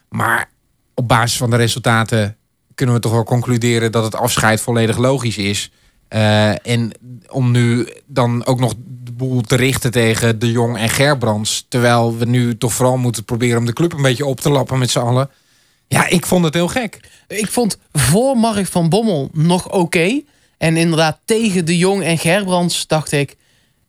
Maar op basis van de resultaten kunnen we toch wel concluderen dat het afscheid volledig logisch is. Uh, en om nu dan ook nog de boel te richten tegen De Jong en Gerbrands. Terwijl we nu toch vooral moeten proberen om de club een beetje op te lappen met z'n allen. Ja, ik vond het heel gek. Ik vond voor Mark van Bommel nog oké. En inderdaad, tegen de Jong en Gerbrands dacht ik.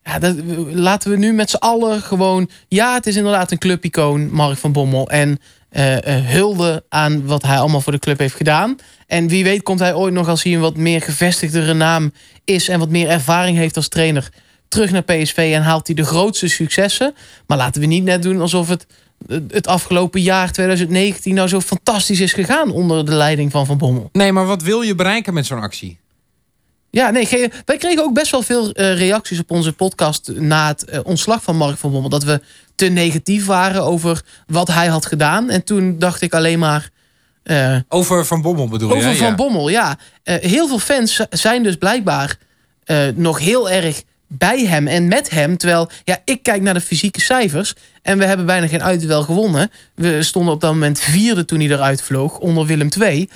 Ja, dat, laten we nu met z'n allen gewoon. Ja, het is inderdaad een clubicoon, Mark van Bommel. En uh, hulde aan wat hij allemaal voor de club heeft gedaan. En wie weet komt hij ooit nog als hij een wat meer gevestigdere naam is en wat meer ervaring heeft als trainer terug naar PSV en haalt hij de grootste successen. Maar laten we niet net doen alsof het het afgelopen jaar 2019 nou zo fantastisch is gegaan onder de leiding van Van Bommel. Nee, maar wat wil je bereiken met zo'n actie? Ja, nee, wij kregen ook best wel veel uh, reacties op onze podcast na het uh, ontslag van Mark van Bommel. Dat we te negatief waren over wat hij had gedaan. En toen dacht ik alleen maar. Uh, over Van Bommel bedoel je? Over Van ja. Bommel, ja. heel veel fans zijn dus blijkbaar nog heel erg bij hem en met hem. Terwijl, ja, ik kijk naar de fysieke cijfers. En we hebben bijna geen uitduel gewonnen. We stonden op dat moment vierde toen hij eruit vloog. Onder Willem II. Uh,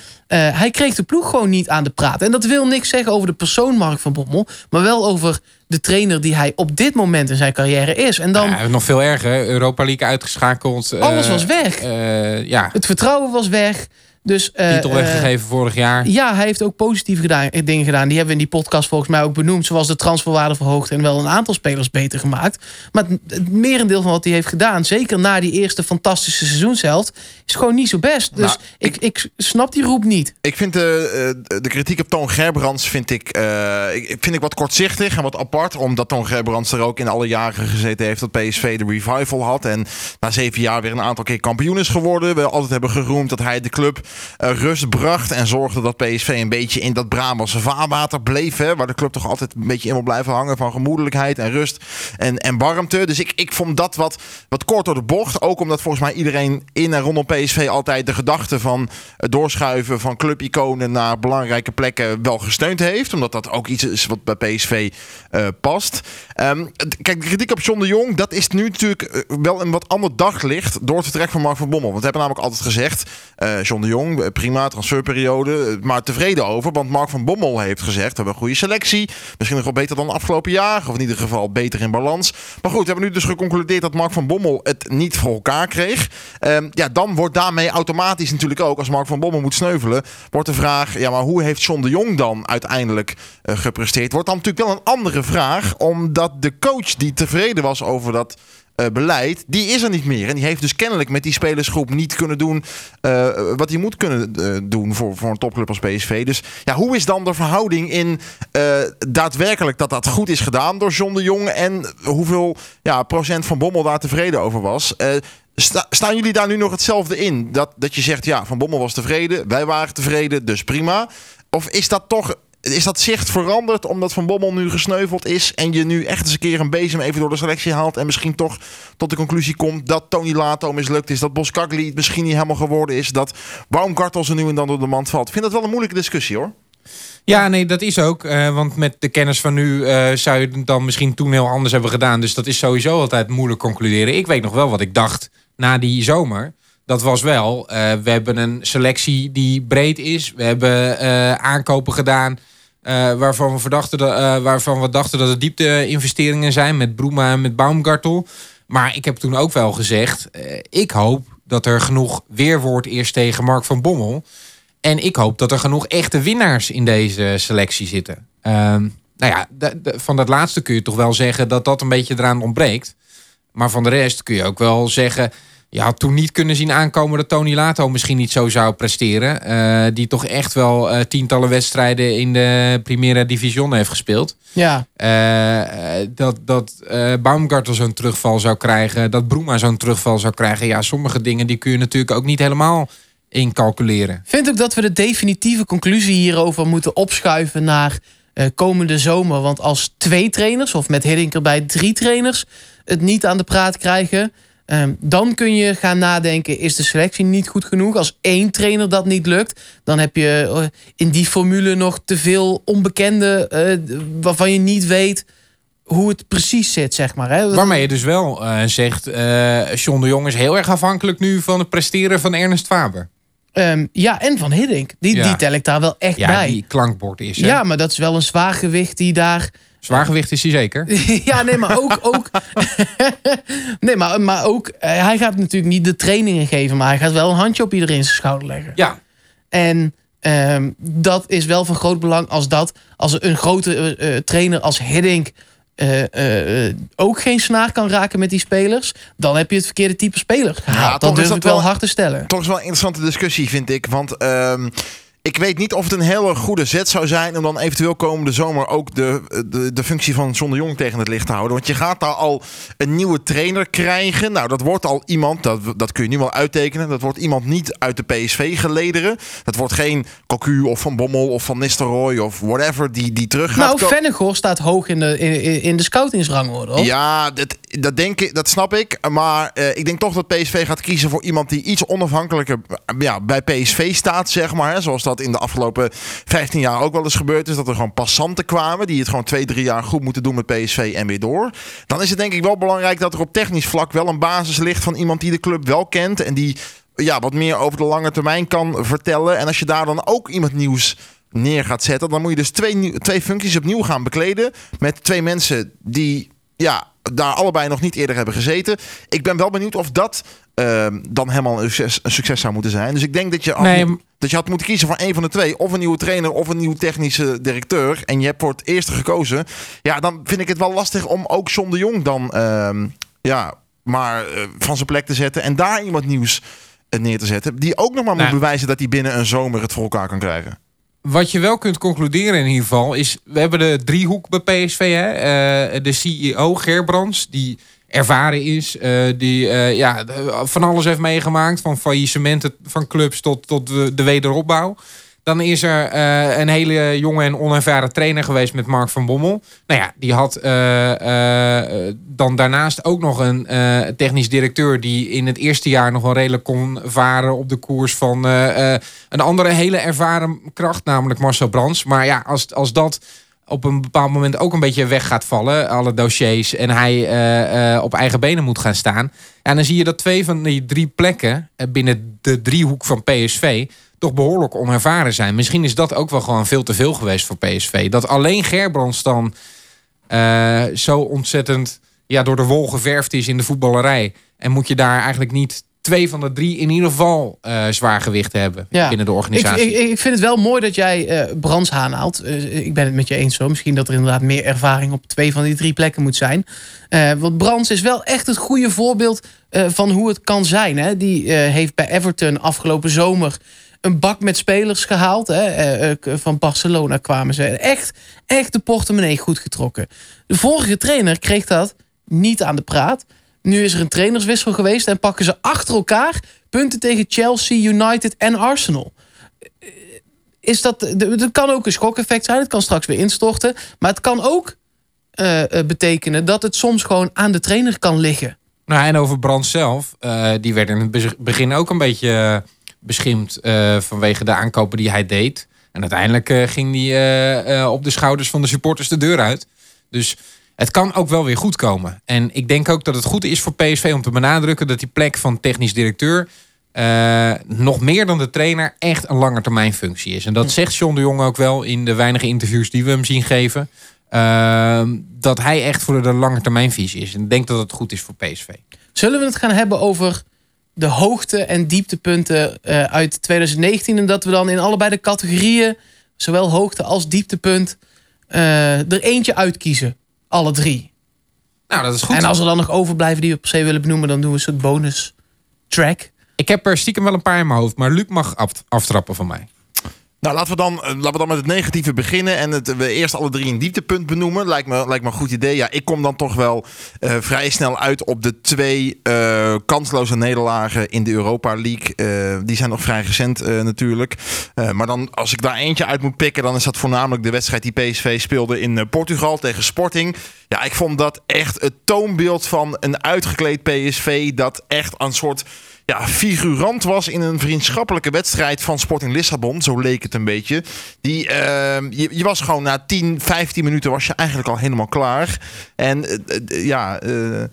hij kreeg de ploeg gewoon niet aan de praat. En dat wil niks zeggen over de persoon Mark van Bommel. Maar wel over de trainer die hij op dit moment in zijn carrière is. En dan, ja, nog veel erger. Europa League uitgeschakeld. Alles uh, was weg. Uh, ja. Het vertrouwen was weg. Dus, uh, Titel weggegeven uh, vorig jaar. Ja, hij heeft ook positieve gedaan, dingen gedaan. Die hebben we in die podcast volgens mij ook benoemd. Zoals de transferwaarde verhoogd en wel een aantal spelers beter gemaakt. Maar het, het merendeel van wat hij heeft gedaan, zeker na die eerste fantastische seizoenshelft, is gewoon niet zo best. Dus Nou, ik, ik snap die roep niet. Ik vind de, eh, de kritiek op Toon Gerbrands vind ik, eh, ik, vind ik wat kortzichtig en wat apart. Omdat Toon Gerbrands er ook in alle jaren gezeten heeft dat PSV de revival had. En na zeven jaar weer een aantal keer kampioen is geworden. We altijd hebben geroemd dat hij de club eh, rust bracht. En zorgde dat PSV een beetje in dat Brabantse vaarwater bleef. Hè, waar de club toch altijd een beetje in wil blijven hangen van gemoedelijkheid en rust en, en warmte. Dus ik, ik vond dat wat, wat kort door de bocht. Ook omdat volgens mij iedereen in en rondom PSV altijd de gedachte van doorschuiven van clubiconen naar belangrijke plekken wel gesteund heeft. Omdat dat ook iets is wat bij PSV eh, past. Ehm, kijk, de kritiek op John de Jong, dat is nu natuurlijk eh, wel een wat ander daglicht door het vertrek van Mark van Bommel. Want we hebben namelijk altijd gezegd, eh John de Jong, eh, prima, transferperiode, eh, maar tevreden over. Want Mark van Bommel heeft gezegd, we hebben een goede selectie. Misschien nog wel beter dan afgelopen jaar, of in ieder geval beter in balans. Maar goed, we hebben nu dus geconcludeerd dat Mark van Bommel het niet voor elkaar kreeg. Ehm, ja, dan wordt daarmee automatisch natuurlijk ook, als Mark van Bommel moet sneuvelen, wordt de vraag, ja, maar hoe heeft John de Jong dan uiteindelijk eh, gepresteerd? Wordt dan natuurlijk wel een andere vraag, omdat de coach die tevreden was over dat eh, beleid, die is er niet meer. En die heeft dus kennelijk met die spelersgroep niet kunnen doen eh, wat hij moet kunnen eh, doen voor, voor een topclub als PSV. Dus ja, hoe is dan de verhouding in daadwerkelijk dat dat goed is gedaan door John de Jong en hoeveel ja, procent van Bommel daar tevreden over was? Sta- staan jullie daar nu nog hetzelfde in? Dat, dat je zegt, ja, Van Bommel was tevreden, wij waren tevreden, dus prima. Of is dat toch is dat zicht veranderd omdat Van Bommel nu gesneuveld is en je nu echt eens een keer een bezem even door de selectie haalt en misschien toch tot de conclusie komt dat Tony Lato mislukt is, dat Boskagli het misschien niet helemaal geworden is, dat Baumgartel ze nu en dan door de mand valt. Ik vind dat wel een moeilijke discussie hoor. Ja, nee, dat is ook. eh, want met de kennis van nu eh, zou je het dan misschien toen heel anders hebben gedaan. Dus dat is sowieso altijd moeilijk concluderen. Ik weet nog wel wat ik dacht na die zomer. Dat was wel, eh, we hebben een selectie die breed is. We hebben aankopen gedaan eh, waarvan, we verdachten eh, waarvan we dachten dat het diepte-investeringen zijn. Met Broema en met Baumgartel. Maar ik heb toen ook wel gezegd, eh, ik hoop dat er genoeg weerwoord is tegen Mark van Bommel. En ik hoop dat er genoeg echte winnaars in deze selectie zitten. Ehm, nou ja, van dat laatste kun je toch wel zeggen dat dat een beetje eraan ontbreekt. Maar van de rest kun je ook wel zeggen. Je had toen niet kunnen zien aankomen dat Tony Lato misschien niet zo zou presteren. Eh, die toch echt wel eh, tientallen wedstrijden in de Primera Division heeft gespeeld. Ja, Eh, dat dat Baumgartel zo'n terugval zou krijgen. Dat Broema zo'n terugval zou krijgen. Ja, sommige dingen die kun je natuurlijk ook niet helemaal incalculeren. vind ook dat we de definitieve conclusie hierover moeten opschuiven naar komende zomer. Want als twee trainers, of met Hiddink erbij drie trainers, het niet aan de praat krijgen. Ehm, dan kun je gaan nadenken, is de selectie niet goed genoeg? Als één trainer dat niet lukt, dan heb je eh, in die formule nog te veel onbekende... eh, waarvan je niet weet hoe het precies zit, zeg maar. Hè? Waarmee je dus wel eh, zegt, John de Jong is heel erg afhankelijk nu van het presteren van Ernest Faber. Ehm, ja, en Van Hiddink. Die, Ja. die tel ik daar wel echt Ja, bij. die klankbord is. hè? Ja, maar dat is wel een zwaargewicht die daar... Zwaargewicht is hij zeker. ja, nee, maar ook... ook nee, maar, maar ook... eh, hij gaat natuurlijk niet de trainingen geven... maar hij gaat wel een handje op iedereen zijn schouder leggen. Ja, En ehm, dat is wel van groot belang als dat... als een grote eh, eh, trainer als Hiddink... eh, eh, eh, ook geen snaar kan raken met die spelers... dan heb je het verkeerde type speler gehaald. toch dat is durf dat ik wel wel- hard te stellen. Toch is wel een interessante discussie, vind ik. Want ehm, ik weet niet of het een hele goede zet zou zijn om dan eventueel komende zomer ook de, de, de functie van John de Jong tegen het licht te houden. Want je gaat daar al een nieuwe trainer krijgen. Nou, dat wordt al iemand, dat, dat kun je nu wel uittekenen. Dat wordt iemand niet uit de PSV gelederen. Dat wordt geen Cocu of Van Bommel of Van Nistelrooy of whatever die, die terug gaat Nou, Vennegoor staat hoog in de, in, in de scoutingsrangorde. hoor. Ja, dat, dat, denk ik, dat snap ik. Maar eh, ik denk toch dat PSV gaat kiezen voor iemand die iets onafhankelijker eh, ja, bij PSV staat, zeg maar. Hè, zoals dat in de afgelopen 15 jaar ook wel eens gebeurd is. Dat er gewoon passanten kwamen die het gewoon twee, drie jaar goed moeten doen met PSV en weer door. Dan is het denk ik wel belangrijk dat er op technisch vlak wel een basis ligt van iemand die de club wel kent. En die ja, wat meer over de lange termijn kan vertellen. En als je daar dan ook iemand nieuws neer gaat zetten, dan moet je dus twee, twee functies opnieuw gaan bekleden. Met twee mensen die ja, daar allebei nog niet eerder hebben gezeten. Ik ben wel benieuwd of dat ehm, dan helemaal een succes, een succes zou moeten zijn. Dus ik denk dat je, had, Nee, dat je had moeten kiezen voor een van de twee. Of een nieuwe trainer of een nieuwe technische directeur. En je hebt voor het eerste gekozen. Ja, dan vind ik het wel lastig om ook John de Jong dan... ehm, ja, maar eh, van zijn plek te zetten. En daar iemand nieuws eh, neer te zetten. Die ook nog maar Nou. moet bewijzen dat hij binnen een zomer het voor elkaar kan krijgen. Wat je wel kunt concluderen in ieder geval is... we hebben de driehoek bij PSV. Hè? Eh, de CEO Gerbrands, die ervaren is. eh, die eh, ja, van alles heeft meegemaakt. Van faillissementen van clubs tot, tot de wederopbouw. Dan is er eh, een hele jonge en onervaren trainer geweest met Mark van Bommel. Nou ja, die had eh, eh, dan daarnaast ook nog een technisch directeur... die in het eerste jaar nog wel redelijk kon varen op de koers van... een andere hele ervaren kracht, namelijk Marcel Brands. Maar ja, als, als dat op een bepaald moment ook een beetje weg gaat vallen, alle dossiers, en hij op eigen benen moet gaan staan, ja, dan zie je dat twee van die drie plekken binnen de driehoek van PSV toch behoorlijk onervaren zijn. Misschien is dat ook wel gewoon veel te veel geweest voor PSV. Dat alleen Gerbrands dan eh, zo ontzettend ja, door de wol geverfd is in de voetballerij. En moet je daar eigenlijk niet twee van de drie in ieder geval eh zwaar gewicht hebben Ja. binnen de Ik, organisatie. ik, ik vind het wel mooi dat jij eh Brands aanhaalt. Ik ben het met je eens zo. Misschien dat er inderdaad meer ervaring op twee van die drie plekken moet zijn. Want Brands is wel echt het goede voorbeeld van hoe het kan zijn. Hè? Die heeft bij Everton afgelopen zomer een bak met spelers gehaald. Hè? Eh, eh, van Barcelona kwamen ze. Echt, echt de portemonnee goed getrokken. De vorige trainer kreeg dat niet aan de praat. Nu is er een trainerswissel geweest en pakken ze achter elkaar punten tegen Chelsea, United en Arsenal. Is dat, het kan ook een schokeffect zijn, het kan straks weer instorten. Maar het kan ook eh, eh, betekenen dat het soms gewoon aan de trainer kan liggen. Nou, en over Brand zelf, eh, die werd in het be- begin ook een beetje eh, beschimpt eh, vanwege de aankopen die hij deed. En uiteindelijk eh, ging hij eh, op de schouders van de supporters de deur uit. Dus het kan ook wel weer goed komen. En ik denk ook dat het goed is voor PSV om te benadrukken dat die plek van technisch directeur nog meer dan de trainer echt een langetermijnfunctie is. En dat zegt John de Jong ook wel in de weinige interviews die we hem zien geven. Dat hij echt voor de langetermijnvisie is. En ik denk dat het goed is voor PSV. Zullen we het gaan hebben over de hoogte- en dieptepunten eh, uit 2019? En dat we dan in allebei de categorieën, zowel hoogte als dieptepunt, eh, er eentje uitkiezen. Alle drie. Nou, dat is goed. En als er dan nog overblijven die we per se willen benoemen, dan doen we een soort bonus track. Ik heb er stiekem wel een paar in mijn hoofd, maar Luc mag af- aftrappen van mij. Nou, laten we, dan, eh, laten we dan met het negatieve beginnen. En het, we eerst alle drie een dieptepunt benoemen. Lijkt me, lijkt me een goed idee. Ja, ik kom dan toch wel eh, vrij snel uit op de twee eh, kansloze nederlagen in de Europa League. Die zijn nog vrij recent natuurlijk. Maar dan, als ik daar eentje uit moet pikken, dan is dat voornamelijk de wedstrijd die PSV speelde in Portugal tegen Sporting. Ja, ik vond dat echt het toonbeeld van een uitgekleed PSV dat echt een soort ja, figurant was in een vriendschappelijke wedstrijd van Sporting Lissabon. Zo leek het een beetje. Die, ehm, je, was gewoon na 10, 15 minuten was je eigenlijk al helemaal klaar. En eh, eh, ja, eh,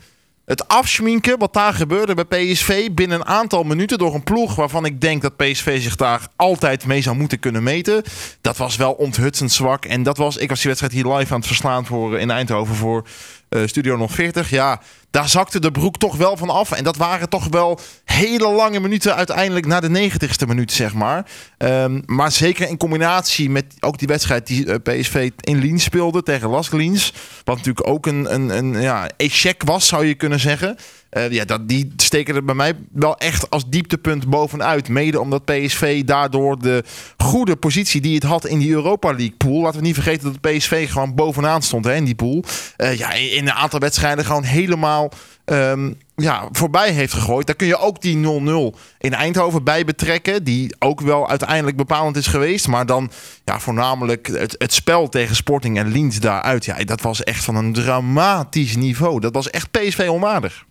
het afschminken wat daar gebeurde bij PSV binnen een aantal minuten door een ploeg waarvan ik denk dat PSV zich daar altijd mee zou moeten kunnen meten. Dat was wel onthutsend zwak. En dat was, ik was die wedstrijd hier live aan het verslaan voor, in Eindhoven voor eh, Studio nog 40. Ja, daar zakte de broek toch wel van af. En dat waren toch wel hele lange minuten uiteindelijk na de 90ste minuut, zeg maar. Ehm, maar zeker in combinatie met ook die wedstrijd die eh, PSV in Liens speelde tegen Las Liens. Wat natuurlijk ook een, een, een ja, échec was, zou je kunnen zeggen. Eh, ja, dat, die steken er bij mij wel echt als dieptepunt bovenuit. Mede omdat PSV daardoor de goede positie die het had in die Europa League pool. Laten we niet vergeten dat PSV gewoon bovenaan stond hè, in die pool. Eh, ja, in een aantal wedstrijden gewoon helemaal ehm, ja, voorbij heeft gegooid. Daar kun je ook die 0-0 in Eindhoven bij betrekken. Die ook wel uiteindelijk bepalend is geweest. Maar dan ja, voornamelijk het, het spel tegen Sporting en Liens daaruit. Ja, dat was echt van een dramatisch niveau. Dat was echt PSV onwaardig.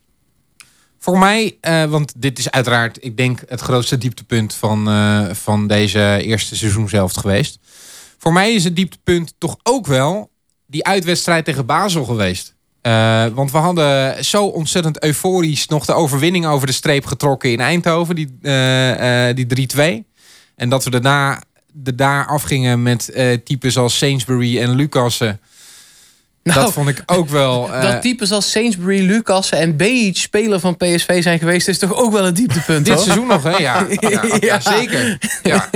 Voor mij, eh, want dit is uiteraard, ik denk, het grootste dieptepunt van, eh, van deze eerste seizoenshelft geweest. Voor mij is het dieptepunt toch ook wel die uitwedstrijd tegen Basel geweest. Eh, want we hadden zo ontzettend euforisch nog de overwinning over de streep getrokken in Eindhoven, die, die 3-2. En dat we daarna de daar afgingen met types als Sainsbury en Lucassen. Nou, dat vond ik ook wel. eh, dat types als Sainsbury, Lucassen en Beach speler van PSV zijn geweest, is toch ook wel een dieptepunt, Dit hoor? seizoen nog, hè? Ja, ja, zeker. Ja.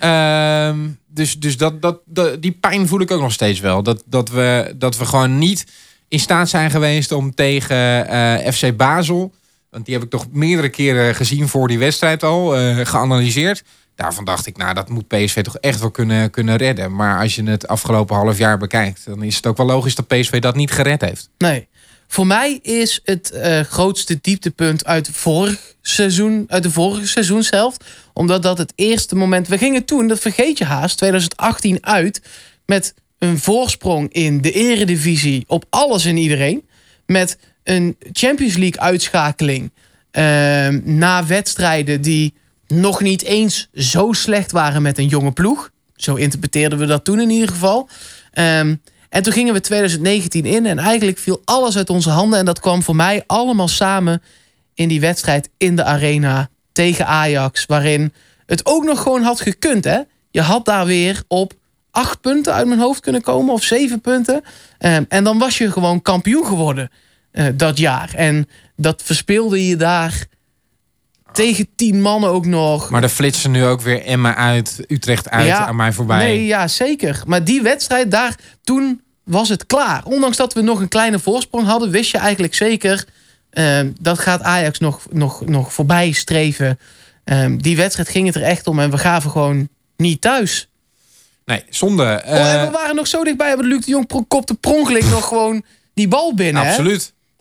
Ehm, dus dus dat, dat, dat, die pijn voel ik ook nog steeds wel. Dat, dat, we, dat we gewoon niet in staat zijn geweest om tegen eh, FC Basel. Want die heb ik toch meerdere keren gezien voor die wedstrijd al, eh, geanalyseerd. Daarvan dacht ik, nou, dat moet PSV toch echt wel kunnen, kunnen redden. Maar als je het afgelopen half jaar bekijkt, dan is het ook wel logisch dat PSV dat niet gered heeft. Nee. Voor mij is het eh, grootste dieptepunt uit, vorig seizoen, uit de vorige seizoenshelft. Omdat dat het eerste moment... We gingen toen, dat vergeet je haast, 2018 uit... met een voorsprong in de eredivisie op alles en iedereen. Met een Champions League uitschakeling. ehm, na wedstrijden die nog niet eens zo slecht waren met een jonge ploeg. Zo interpreteerden we dat toen in ieder geval. Ehm, en toen gingen we 2019 in en eigenlijk viel alles uit onze handen. En dat kwam voor mij allemaal samen in die wedstrijd in de arena tegen Ajax. Waarin het ook nog gewoon had gekund. Hè? Je had daar weer op acht punten uit mijn hoofd kunnen komen of zeven punten. Ehm, en dan was je gewoon kampioen geworden eh, dat jaar. En dat verspeelde je daar tegen tien mannen ook nog. Maar er flitsen nu ook weer Emma uit, Utrecht uit, Ja, aan mij voorbij. Nee, ja, zeker. Maar die wedstrijd daar, toen was het klaar. Ondanks dat we nog een kleine voorsprong hadden, wist je eigenlijk zeker... ehm, dat gaat Ajax nog, nog, nog voorbij streven. Ehm, die wedstrijd ging het er echt om en we gaven gewoon niet thuis. Nee, zonde. oh, en Eh, we waren nog zo dichtbij, want Luc de Jong pro- kopte pronkelijk nog gewoon die bal binnen. hè?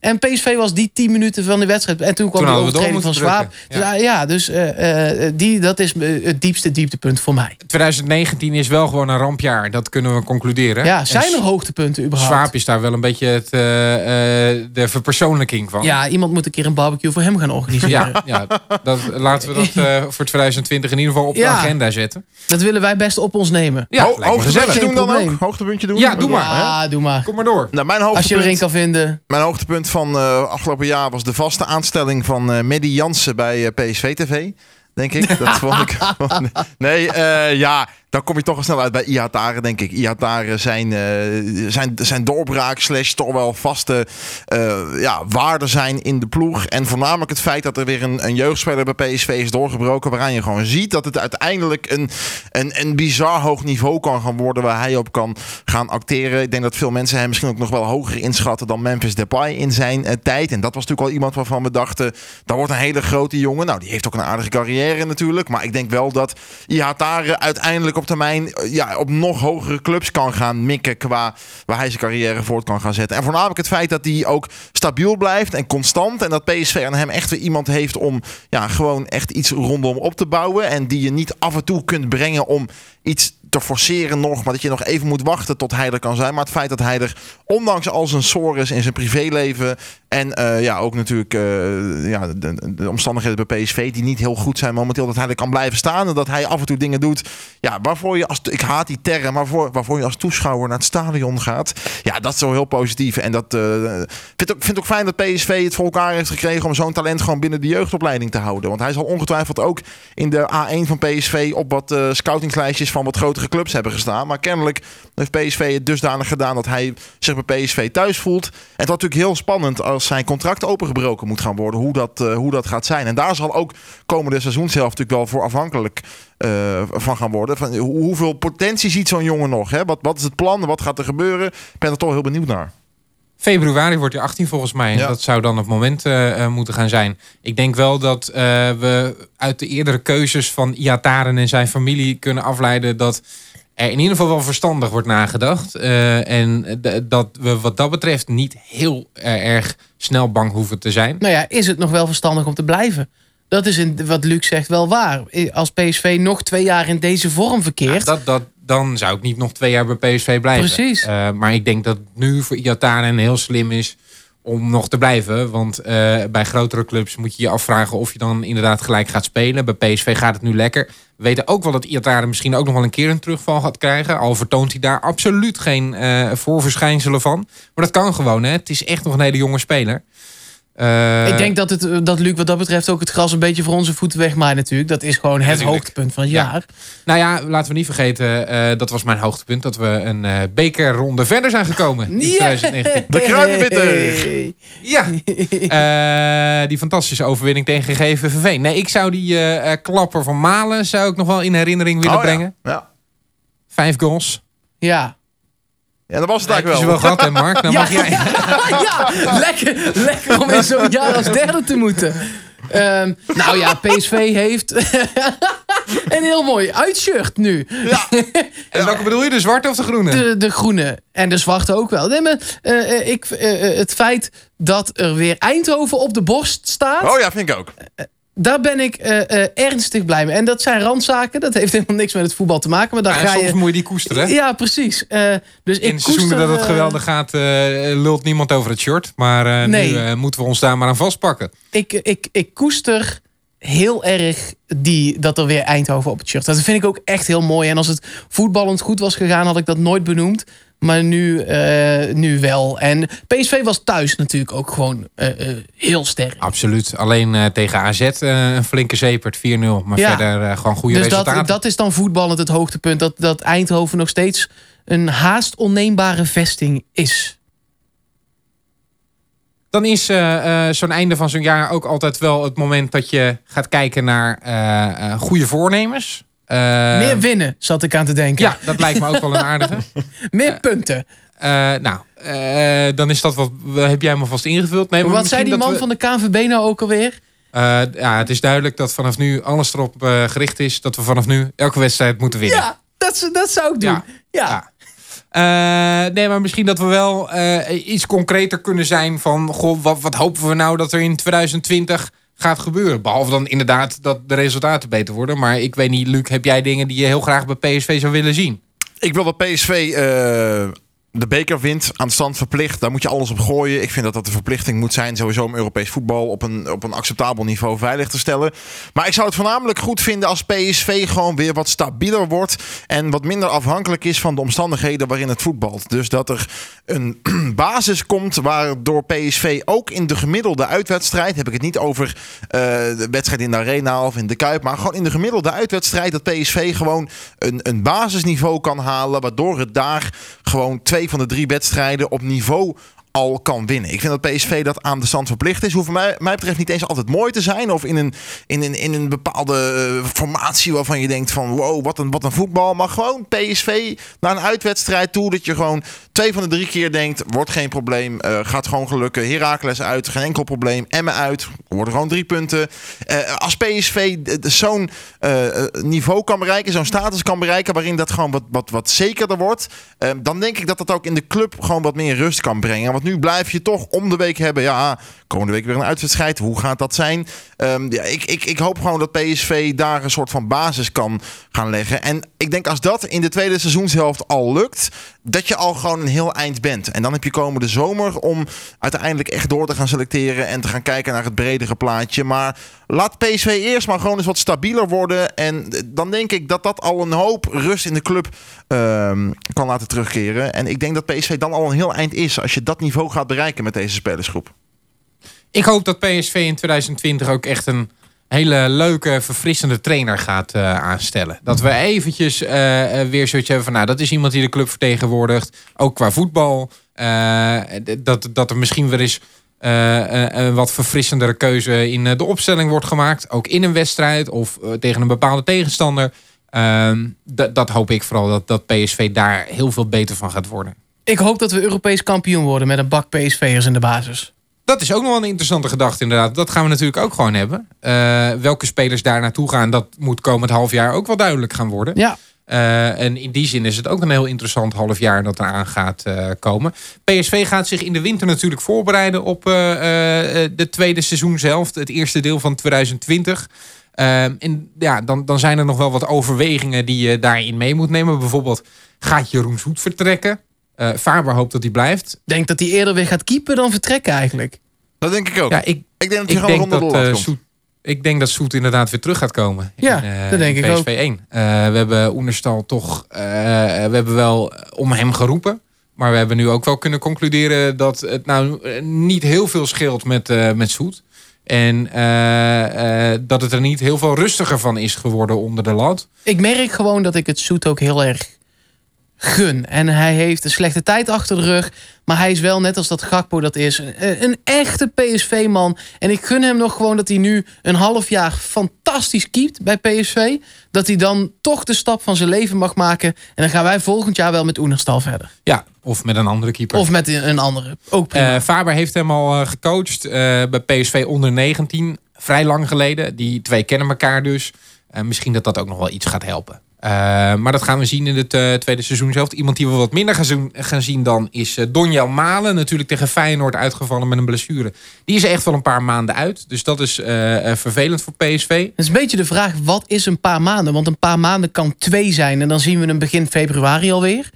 En PSV was die 10 minuten van de wedstrijd. En toen kwam Toen de door overtreding van moeten Zwaap. drukken. Ja, ja dus eh, eh, die, dat is eh, het diepste dieptepunt voor mij. 2019 is wel gewoon een rampjaar. Dat kunnen we concluderen. Ja, zijn er hoogtepunten überhaupt? Zwaap is daar wel een beetje het, eh, eh, de verpersoonlijking van. Ja, iemand moet een keer een barbecue voor hem gaan organiseren. Ja, ja dat, laten we dat eh, voor 2020 in ieder geval op de Ja. agenda zetten. Dat willen wij best op ons nemen. Ja, Ho- hoogtepuntje doen dan ook? Hoogtepuntje doen? Ja, doe maar. Ja, doe maar. Kom maar door. Nou, mijn Als je hoogtepunt, erin kan vinden. mijn hoogtepunt van eh, afgelopen jaar was de vaste aanstelling van eh Medi Jansen bij eh, PSV TV. Denk ik. Dat vond ik. Nee, ja, dan kom je toch al snel uit bij Ihatare, denk ik. Ihatare zijn, eh, zijn, zijn doorbraak slash toch wel vaste eh, ja, waarden zijn in de ploeg. En voornamelijk het feit dat er weer een, een jeugdspeler bij PSV is doorgebroken. Waaraan je gewoon ziet dat het uiteindelijk een, een, een bizar hoog niveau kan gaan worden. Waar hij op kan gaan acteren. Ik denk dat veel mensen hem misschien ook nog wel hoger inschatten dan Memphis Depay in zijn eh, tijd. En dat was natuurlijk al iemand waarvan we dachten, dat wordt een hele grote jongen. Nou, die heeft ook een aardige carrière natuurlijk. Maar ik denk wel dat Ihatare uiteindelijk op termijn eh, ja, op nog hogere clubs kan gaan mikken qua waar hij zijn carrière voort kan gaan zetten. En voornamelijk het feit dat hij ook stabiel blijft en constant. En dat PSV aan hem echt weer iemand heeft om ja, gewoon echt iets rondom op te bouwen. En die je niet af en toe kunt brengen om iets te forceren nog, maar dat je nog even moet wachten tot hij er kan zijn. Maar het feit dat hij er, ondanks al zijn sores in zijn privéleven en eh, ja, ook natuurlijk eh, ja, de, de omstandigheden bij PSV die niet heel goed zijn momenteel, dat hij er kan blijven staan en dat hij af en toe dingen doet, ja, waarvoor je als, ik haat die term, maar voor, waarvoor je als toeschouwer naar het stadion gaat. Ja, dat is wel heel positief en dat uh, vind ook, vind ook fijn dat PSV het voor elkaar heeft gekregen om zo'n talent gewoon binnen de jeugdopleiding te houden. Want hij zal ongetwijfeld ook in de A1 van PSV op wat scoutingslijstjes van wat grotere clubs hebben gestaan. Maar kennelijk heeft PSV het dusdanig gedaan dat hij zich bij PSV thuis voelt. En wordt natuurlijk heel spannend als zijn contract opengebroken moet gaan worden. Hoe dat, uh, hoe dat gaat zijn. En daar zal ook komende seizoen zelf natuurlijk wel voor afhankelijk uh, van gaan worden. Van hoeveel potentie ziet zo'n jongen nog? Hè? Wat, wat is het plan? Wat gaat er gebeuren? Ik ben er toch heel benieuwd naar. Februari wordt hij 18 volgens mij. En ja. dat zou dan het moment uh, moeten gaan zijn. Ik denk wel dat we uit de eerdere keuzes van Iataren en zijn familie kunnen afleiden dat in ieder geval wel verstandig wordt nagedacht. Uh, en dat we wat dat betreft niet heel erg snel bang hoeven te zijn. Nou ja, is het nog wel verstandig om te blijven? Dat is in, wat Luc zegt wel waar. Als PSV nog twee jaar in deze vorm verkeert. Ja, dat, dat, dan zou ik niet nog twee jaar bij PSV blijven. Precies. Uh, maar ik denk dat nu voor Iataren heel slim is om nog te blijven. Want uh, bij grotere clubs moet je je afvragen of je dan inderdaad gelijk gaat spelen. Bij PSV gaat het nu lekker. We weten ook wel dat Iataren misschien ook nog wel een keer een terugval gaat krijgen. Al vertoont hij daar absoluut geen uh, voorverschijnselen van. Maar dat kan gewoon. Hè? Het is echt nog een hele jonge speler. Uh, ik denk dat, het, dat Luc wat dat betreft ook het gras een beetje voor onze voeten wegmaait natuurlijk. Dat is gewoon het natuurlijk. hoogtepunt van het ja. jaar. Nou ja, laten we niet vergeten, uh, dat was mijn hoogtepunt. Dat we een uh, bekerronde verder zijn gekomen in yeah. 2019. De Kruidenwitter! Ja, die fantastische overwinning tegen GVVV. Nee, ik zou die klapper van Malen zou ik nog wel in herinnering willen oh, brengen. Ja. ja. Vijf goals. Ja. Ja, dat was het je eigenlijk wel wel. gehad, hè Mark? Dan Ja, mag jij... ja, lekker, lekker om in zo'n jaar als derde te moeten. Ehm, nou ja, PSV heeft een heel mooi uitshirt nu. En welke bedoel je? De zwarte of de groene? De, de groene en de zwarte ook wel. Nee, maar, eh, eh, ik, eh, het feit dat er weer Eindhoven op de borst staat... Oh ja, vind ik ook. Daar ben ik eh, eh, ernstig blij mee. En dat zijn randzaken. Dat heeft helemaal niks met het voetbal te maken. Maar daar Ja, ga soms je... moet je die koesteren. Ja, precies. Eh, dus ik In seizoenen koester, dat het geweldig gaat, lult niemand over het shirt. Maar Nee. nu moeten we ons daar maar aan vastpakken. ik, ik, ik koester heel erg die, dat er weer Eindhoven op het shirt. Dat vind ik ook echt heel mooi. En als het voetballend goed was gegaan, had ik dat nooit benoemd. Maar nu, eh, nu wel. En PSV was thuis natuurlijk ook gewoon eh, eh, heel sterk. Absoluut. Alleen tegen AZ een flinke zepert, 4-0. Maar Ja. verder gewoon goede Dus resultaten. dat, dat is dan voetballend het hoogtepunt. Dat, dat Eindhoven nog steeds een haast onneembare vesting is. Dan is zo'n einde van zo'n jaar ook altijd wel het moment dat je gaat kijken naar goede voornemens. Eh, Meer winnen, zat ik aan te denken. Ja, dat lijkt me ook wel een aardige. Meer punten. Eh, nou, eh, dan is dat wat. Heb jij me vast ingevuld? Nee, maar Wat zei die man van de KNVB nou ook alweer? we- Eh, ja, het is duidelijk dat vanaf nu alles erop eh, gericht is dat we vanaf nu elke wedstrijd moeten winnen. Ja, dat, dat zou ik doen. Ja. Ja. Ja. Eh, nee, maar misschien dat we wel eh, iets concreter kunnen zijn van... Goh, wat, wat hopen we nou dat er in 2020 gaat gebeuren? Behalve dan inderdaad dat de resultaten beter worden. Maar ik weet niet, Luc, heb jij dingen die je heel graag bij PSV zou willen zien? Ik wil dat PSV eh, de beker wint aan de stand verplicht. Daar moet je alles op gooien. Ik vind dat dat de verplichting moet zijn sowieso om Europees voetbal op een, op een acceptabel niveau veilig te stellen. Maar ik zou het voornamelijk goed vinden als PSV gewoon weer wat stabieler wordt en wat minder afhankelijk is van de omstandigheden waarin het voetbalt. Dus dat er een basis komt waardoor PSV ook in de gemiddelde uitwedstrijd, heb ik het niet over eh, de wedstrijd in de Arena of in de Kuip, maar gewoon in de gemiddelde uitwedstrijd dat PSV gewoon een, een basisniveau kan halen, waardoor het daar gewoon twee van de drie wedstrijden op niveau al kan winnen. Ik vind dat PSV dat aan de stand verplicht is. Hoeft mij, mij betreft niet eens altijd mooi te zijn. Of in een, in een, in een bepaalde eh, formatie waarvan je denkt van... wow, wat een, wat een voetbal. Maar gewoon PSV naar een uitwedstrijd toe. Dat je gewoon twee van de drie keer denkt... wordt geen probleem, eh, gaat gewoon gelukken. Heracles uit, geen enkel probleem. Emmen uit, worden gewoon drie punten. Eh, als PSV zo'n niveau kan bereiken... zo'n status kan bereiken... waarin dat gewoon wat, wat, wat zekerder wordt... dan denk ik dat dat ook in de club gewoon wat meer rust kan brengen. Nu blijf je toch om de week hebben... ja, komende week weer een uitwedstrijd. Hoe gaat dat zijn? Ehm, ja, ik, ik, ik hoop gewoon dat PSV daar een soort van basis kan gaan leggen. En ik denk als dat in de tweede seizoenshelft al lukt... dat je al gewoon een heel eind bent. En dan heb je komende zomer om uiteindelijk echt door te gaan selecteren... en te gaan kijken naar het bredere plaatje. Maar laat PSV eerst maar gewoon eens wat stabieler worden. En dan denk ik dat dat al een hoop rust in de club ehm, kan laten terugkeren. En ik denk dat PSV dan al een heel eind is... als je dat niveau gaat bereiken met deze spelersgroep. Ik hoop dat PSV in 2020 ook echt een hele leuke, verfrissende trainer gaat eh, aanstellen. Dat we eventjes eh, weer zoiets hebben van... nou, dat is iemand die de club vertegenwoordigt. Ook qua voetbal. Dat, dat er misschien weer eens een wat verfrissendere keuze in de opstelling wordt gemaakt. Ook in een wedstrijd of tegen een bepaalde tegenstander. Ehm, dat- dat hoop ik vooral, dat, dat PSV daar heel veel beter van gaat worden. Ik hoop dat we Europees kampioen worden met een bak PSV'ers in de basis. Dat is ook nog wel een interessante gedachte inderdaad. Dat gaan we natuurlijk ook gewoon hebben. Eh, welke spelers daar naartoe gaan, dat moet komend half jaar ook wel duidelijk gaan worden. Ja, Eh, en in die zin is het ook een heel interessant half jaar dat eraan gaat eh, komen. PSV gaat zich in de winter natuurlijk voorbereiden op de tweede seizoen zelf. Het eerste deel van 2020. Eh, en ja, dan, dan zijn er nog wel wat overwegingen die je daarin mee moet nemen. Bijvoorbeeld, gaat Jeroen Zoet vertrekken? Eh Faber hoopt dat hij blijft. ik denk dat hij eerder weer gaat keepen dan vertrekken eigenlijk. Dat denk ik ook. Ja, ik, ik denk dat je ik gewoon rond de eh, komt. Soet, ik denk dat Soet inderdaad weer terug gaat komen. Ja, in, eh, dat denk in ik ook. PSV 1. Eh, we hebben Oenerstal toch... eh, we hebben wel om hem geroepen. Maar we hebben nu ook wel kunnen concluderen... dat het nou niet heel veel scheelt met, eh met Soet. En eh, eh, dat het er niet heel veel rustiger van is geworden onder de lat. Ik merk gewoon dat ik het zoet ook heel erg gun. En hij heeft een slechte tijd achter de rug. Maar hij is wel, net als dat Gakpo dat is, een, een echte PSV-man. En ik gun hem nog gewoon dat hij nu een half jaar fantastisch keept bij PSV. Dat hij dan toch de stap van zijn leven mag maken. En dan gaan wij volgend jaar wel met Oenerstal verder. Ja, of met een andere keeper. Of met een andere. Ook prima. Eh, Faber heeft hem al eh, gecoacht eh, bij PSV onder 19. Vrij lang geleden. Die twee kennen elkaar dus. Eh, misschien dat dat ook nog wel iets gaat helpen. Eh, maar dat gaan we zien in het eh, tweede seizoen zelf. Iemand die we wat minder gaan zien, gaan zien dan is uh, Donjel Malen. Natuurlijk tegen Feyenoord uitgevallen met een blessure. Die is echt wel een paar maanden uit. Dus dat is eh, eh, vervelend voor PSV. Het is een beetje de vraag, wat is een paar maanden? Want een paar maanden kan twee zijn en dan zien we hem begin februari alweer.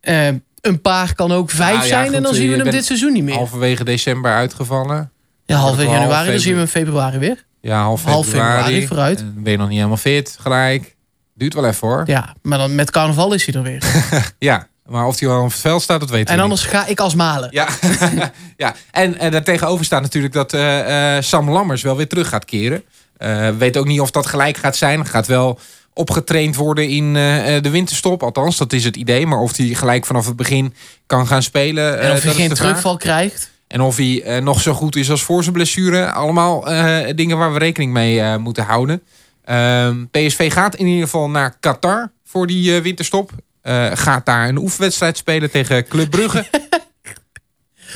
Eh, een paar kan ook vijf Nou ja, zijn en dan eh, zien we hem dit seizoen niet meer. Halverwege december uitgevallen. ja, half januari, dan zien we februari. hem februari weer. Ja, half Half februari. februari vooruit. Eh, ben je nog niet helemaal fit gelijk. Duurt wel even hoor. Ja, maar dan met carnaval is hij er weer. Ja, maar of hij wel op het veld staat, dat weten en we anders ga ik als malen. Ja, ja. en, en daartegenover staat natuurlijk dat eh, eh, Sam Lammers wel weer terug gaat keren. Eh weet ook niet of dat gelijk gaat zijn. Gaat wel opgetraind worden in de winterstop. Althans, dat is het idee. Maar of hij gelijk vanaf het begin kan gaan spelen. En of hij geen terugval krijgt. En of hij nog zo goed is als voor zijn blessure. Allemaal dingen waar we rekening mee moeten houden. Ehm, PSV gaat in ieder geval naar Qatar voor die eh, winterstop. Eh, gaat daar een oefenwedstrijd spelen tegen Club Brugge.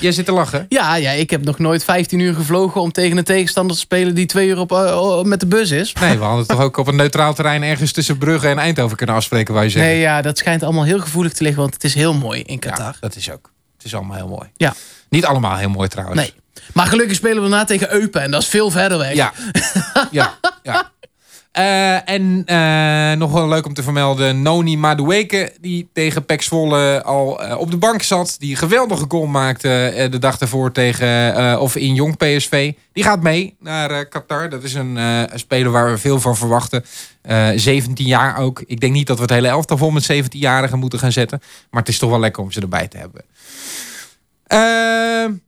Jij zit te lachen. Ja, ja, ik heb nog nooit 15 uur gevlogen om tegen een tegenstander te spelen die twee uur op, eh, met de bus is. Nee, we hadden toch ook op een neutraal terrein ergens tussen Brugge en Eindhoven kunnen afspreken, waar je zegt. Nee, ja, dat schijnt allemaal heel gevoelig te liggen, want het is heel mooi in Qatar. ja, dat is ook. Het is allemaal heel mooi. Ja. Niet allemaal heel mooi trouwens. Nee. Maar gelukkig spelen we daarna tegen Eupen en dat is veel verder weg. Ja, ja, ja. Eh, en eh, nog wel leuk om te vermelden, Noni Madueke, die tegen Pek Zwolle al eh, op de bank zat. Die geweldige goal maakte de dag daarvoor tegen, of in Jong PSV. Die gaat mee naar Qatar. Dat is een speler waar we veel van verwachten. Eh 17 jaar ook. Ik denk niet dat we het hele elftal vol met 17-jarigen moeten gaan zetten. Maar het is toch wel lekker om ze erbij te hebben.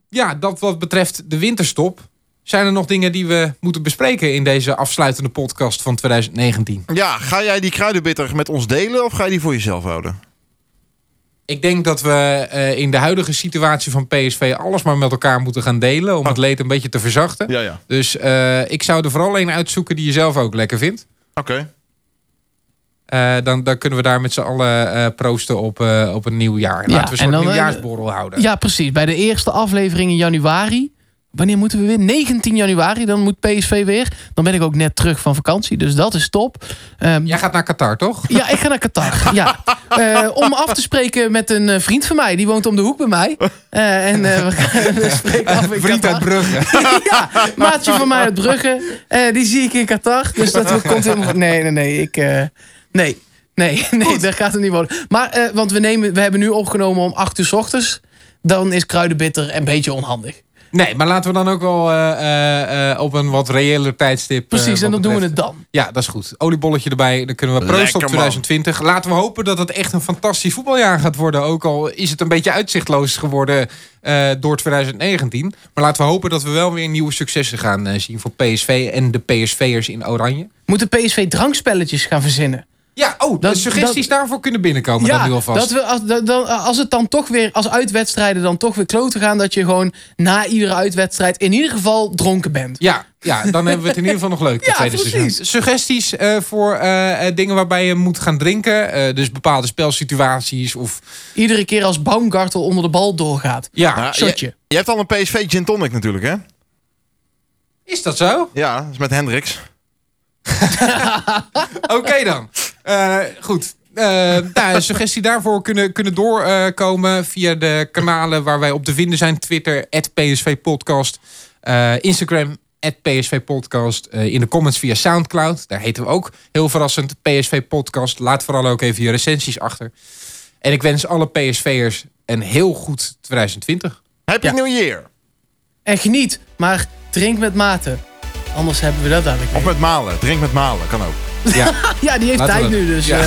Ja, dat wat betreft de winterstop. Zijn er nog dingen die we moeten bespreken in deze afsluitende podcast van 2019? Ja, ga jij die kruidenbitter met ons delen of ga je die voor jezelf houden? Ik denk dat we eh, in de huidige situatie van PSV alles maar met elkaar moeten gaan delen. Om het leed een beetje te verzachten. Ja, ja. Dus eh, ik zou er vooral een uitzoeken die je zelf ook lekker vindt. Oké. Eh, dan, dan kunnen we daar met z'n allen eh, proosten op, eh, op een nieuw jaar. Laten Ja, we een soort nieuwjaarsborrel houden. Ja, precies. Bij de eerste aflevering in januari. Wanneer moeten we weer? 19 januari, dan moet PSV weer. Dan ben ik ook net terug van vakantie, dus dat is top. Ehm, Jij gaat naar Qatar, toch? Ja, ik ga naar Qatar. Ja. Eh, om af te spreken met een eh, vriend van mij. Die woont om de hoek bij mij. Eh, en we, gaan, we spreken af in Vriend Qatar. uit Brugge. ja, maatje van mij uit Brugge. Die zie ik in Qatar. Dus dat komt helemaal goed. Nee, nee, nee. Ik, nee, nee, nee. Dat gaat het niet worden. Maar, want we, nemen, we hebben nu opgenomen om 8 uur 's ochtends. Dan is kruidenbitter een beetje onhandig. Nee, maar laten we dan ook wel eh, eh, eh, op een wat reëler tijdstip. Precies, en dan doen we het dan. Ja, dat is goed. Oliebolletje erbij. Dan kunnen we proosten op man. 2020. Laten we hopen dat het echt een fantastisch voetbaljaar gaat worden. Ook al is het een beetje uitzichtloos geworden eh, door 2019. Maar laten we hopen dat we wel weer nieuwe successen gaan zien voor PSV en de PSV'ers in Oranje. Moeten PSV drankspelletjes gaan verzinnen? Ja, oh, Dat- de suggesties daarvoor kunnen binnenkomen. dat nu alvast. dat we, als, dan, als het dan toch weer, als uitwedstrijden dan toch weer kloten gaan, dat je gewoon na iedere uitwedstrijd in ieder geval dronken bent. Ja, ja, dan hebben we het in ieder geval nog leuk. Ja, tweede precies. seizoen. Suggesties eh, voor eh, eh, dingen waarbij je moet gaan drinken. Eh, dus bepaalde spelsituaties of... Iedere keer als Baumgartel onder de bal doorgaat. Ja, Ja, Shotje. je, je hebt al een PSV gin tonic natuurlijk, hè? is dat zo? Ja, dat is met Hendricks. Oké dan. Eh, goed. Eh, nou, een suggestie daarvoor kunnen, kunnen doorkomen via de kanalen waar wij op te vinden zijn. Twitter, PSV Podcast. Eh, Instagram, PSV Podcast. Eh, in de comments via Soundcloud. Daar heten we ook heel verrassend PSV Podcast. Laat vooral ook even je recensies achter. En ik wens alle PSV'ers een heel goed 2020. Happy Ja. New Year. En geniet, maar drink met mate. Anders hebben we dat eigenlijk Of niet. met malen. Drink met malen, kan ook. Ja, Ja, die heeft Laten tijd nu, dus Ja. eh,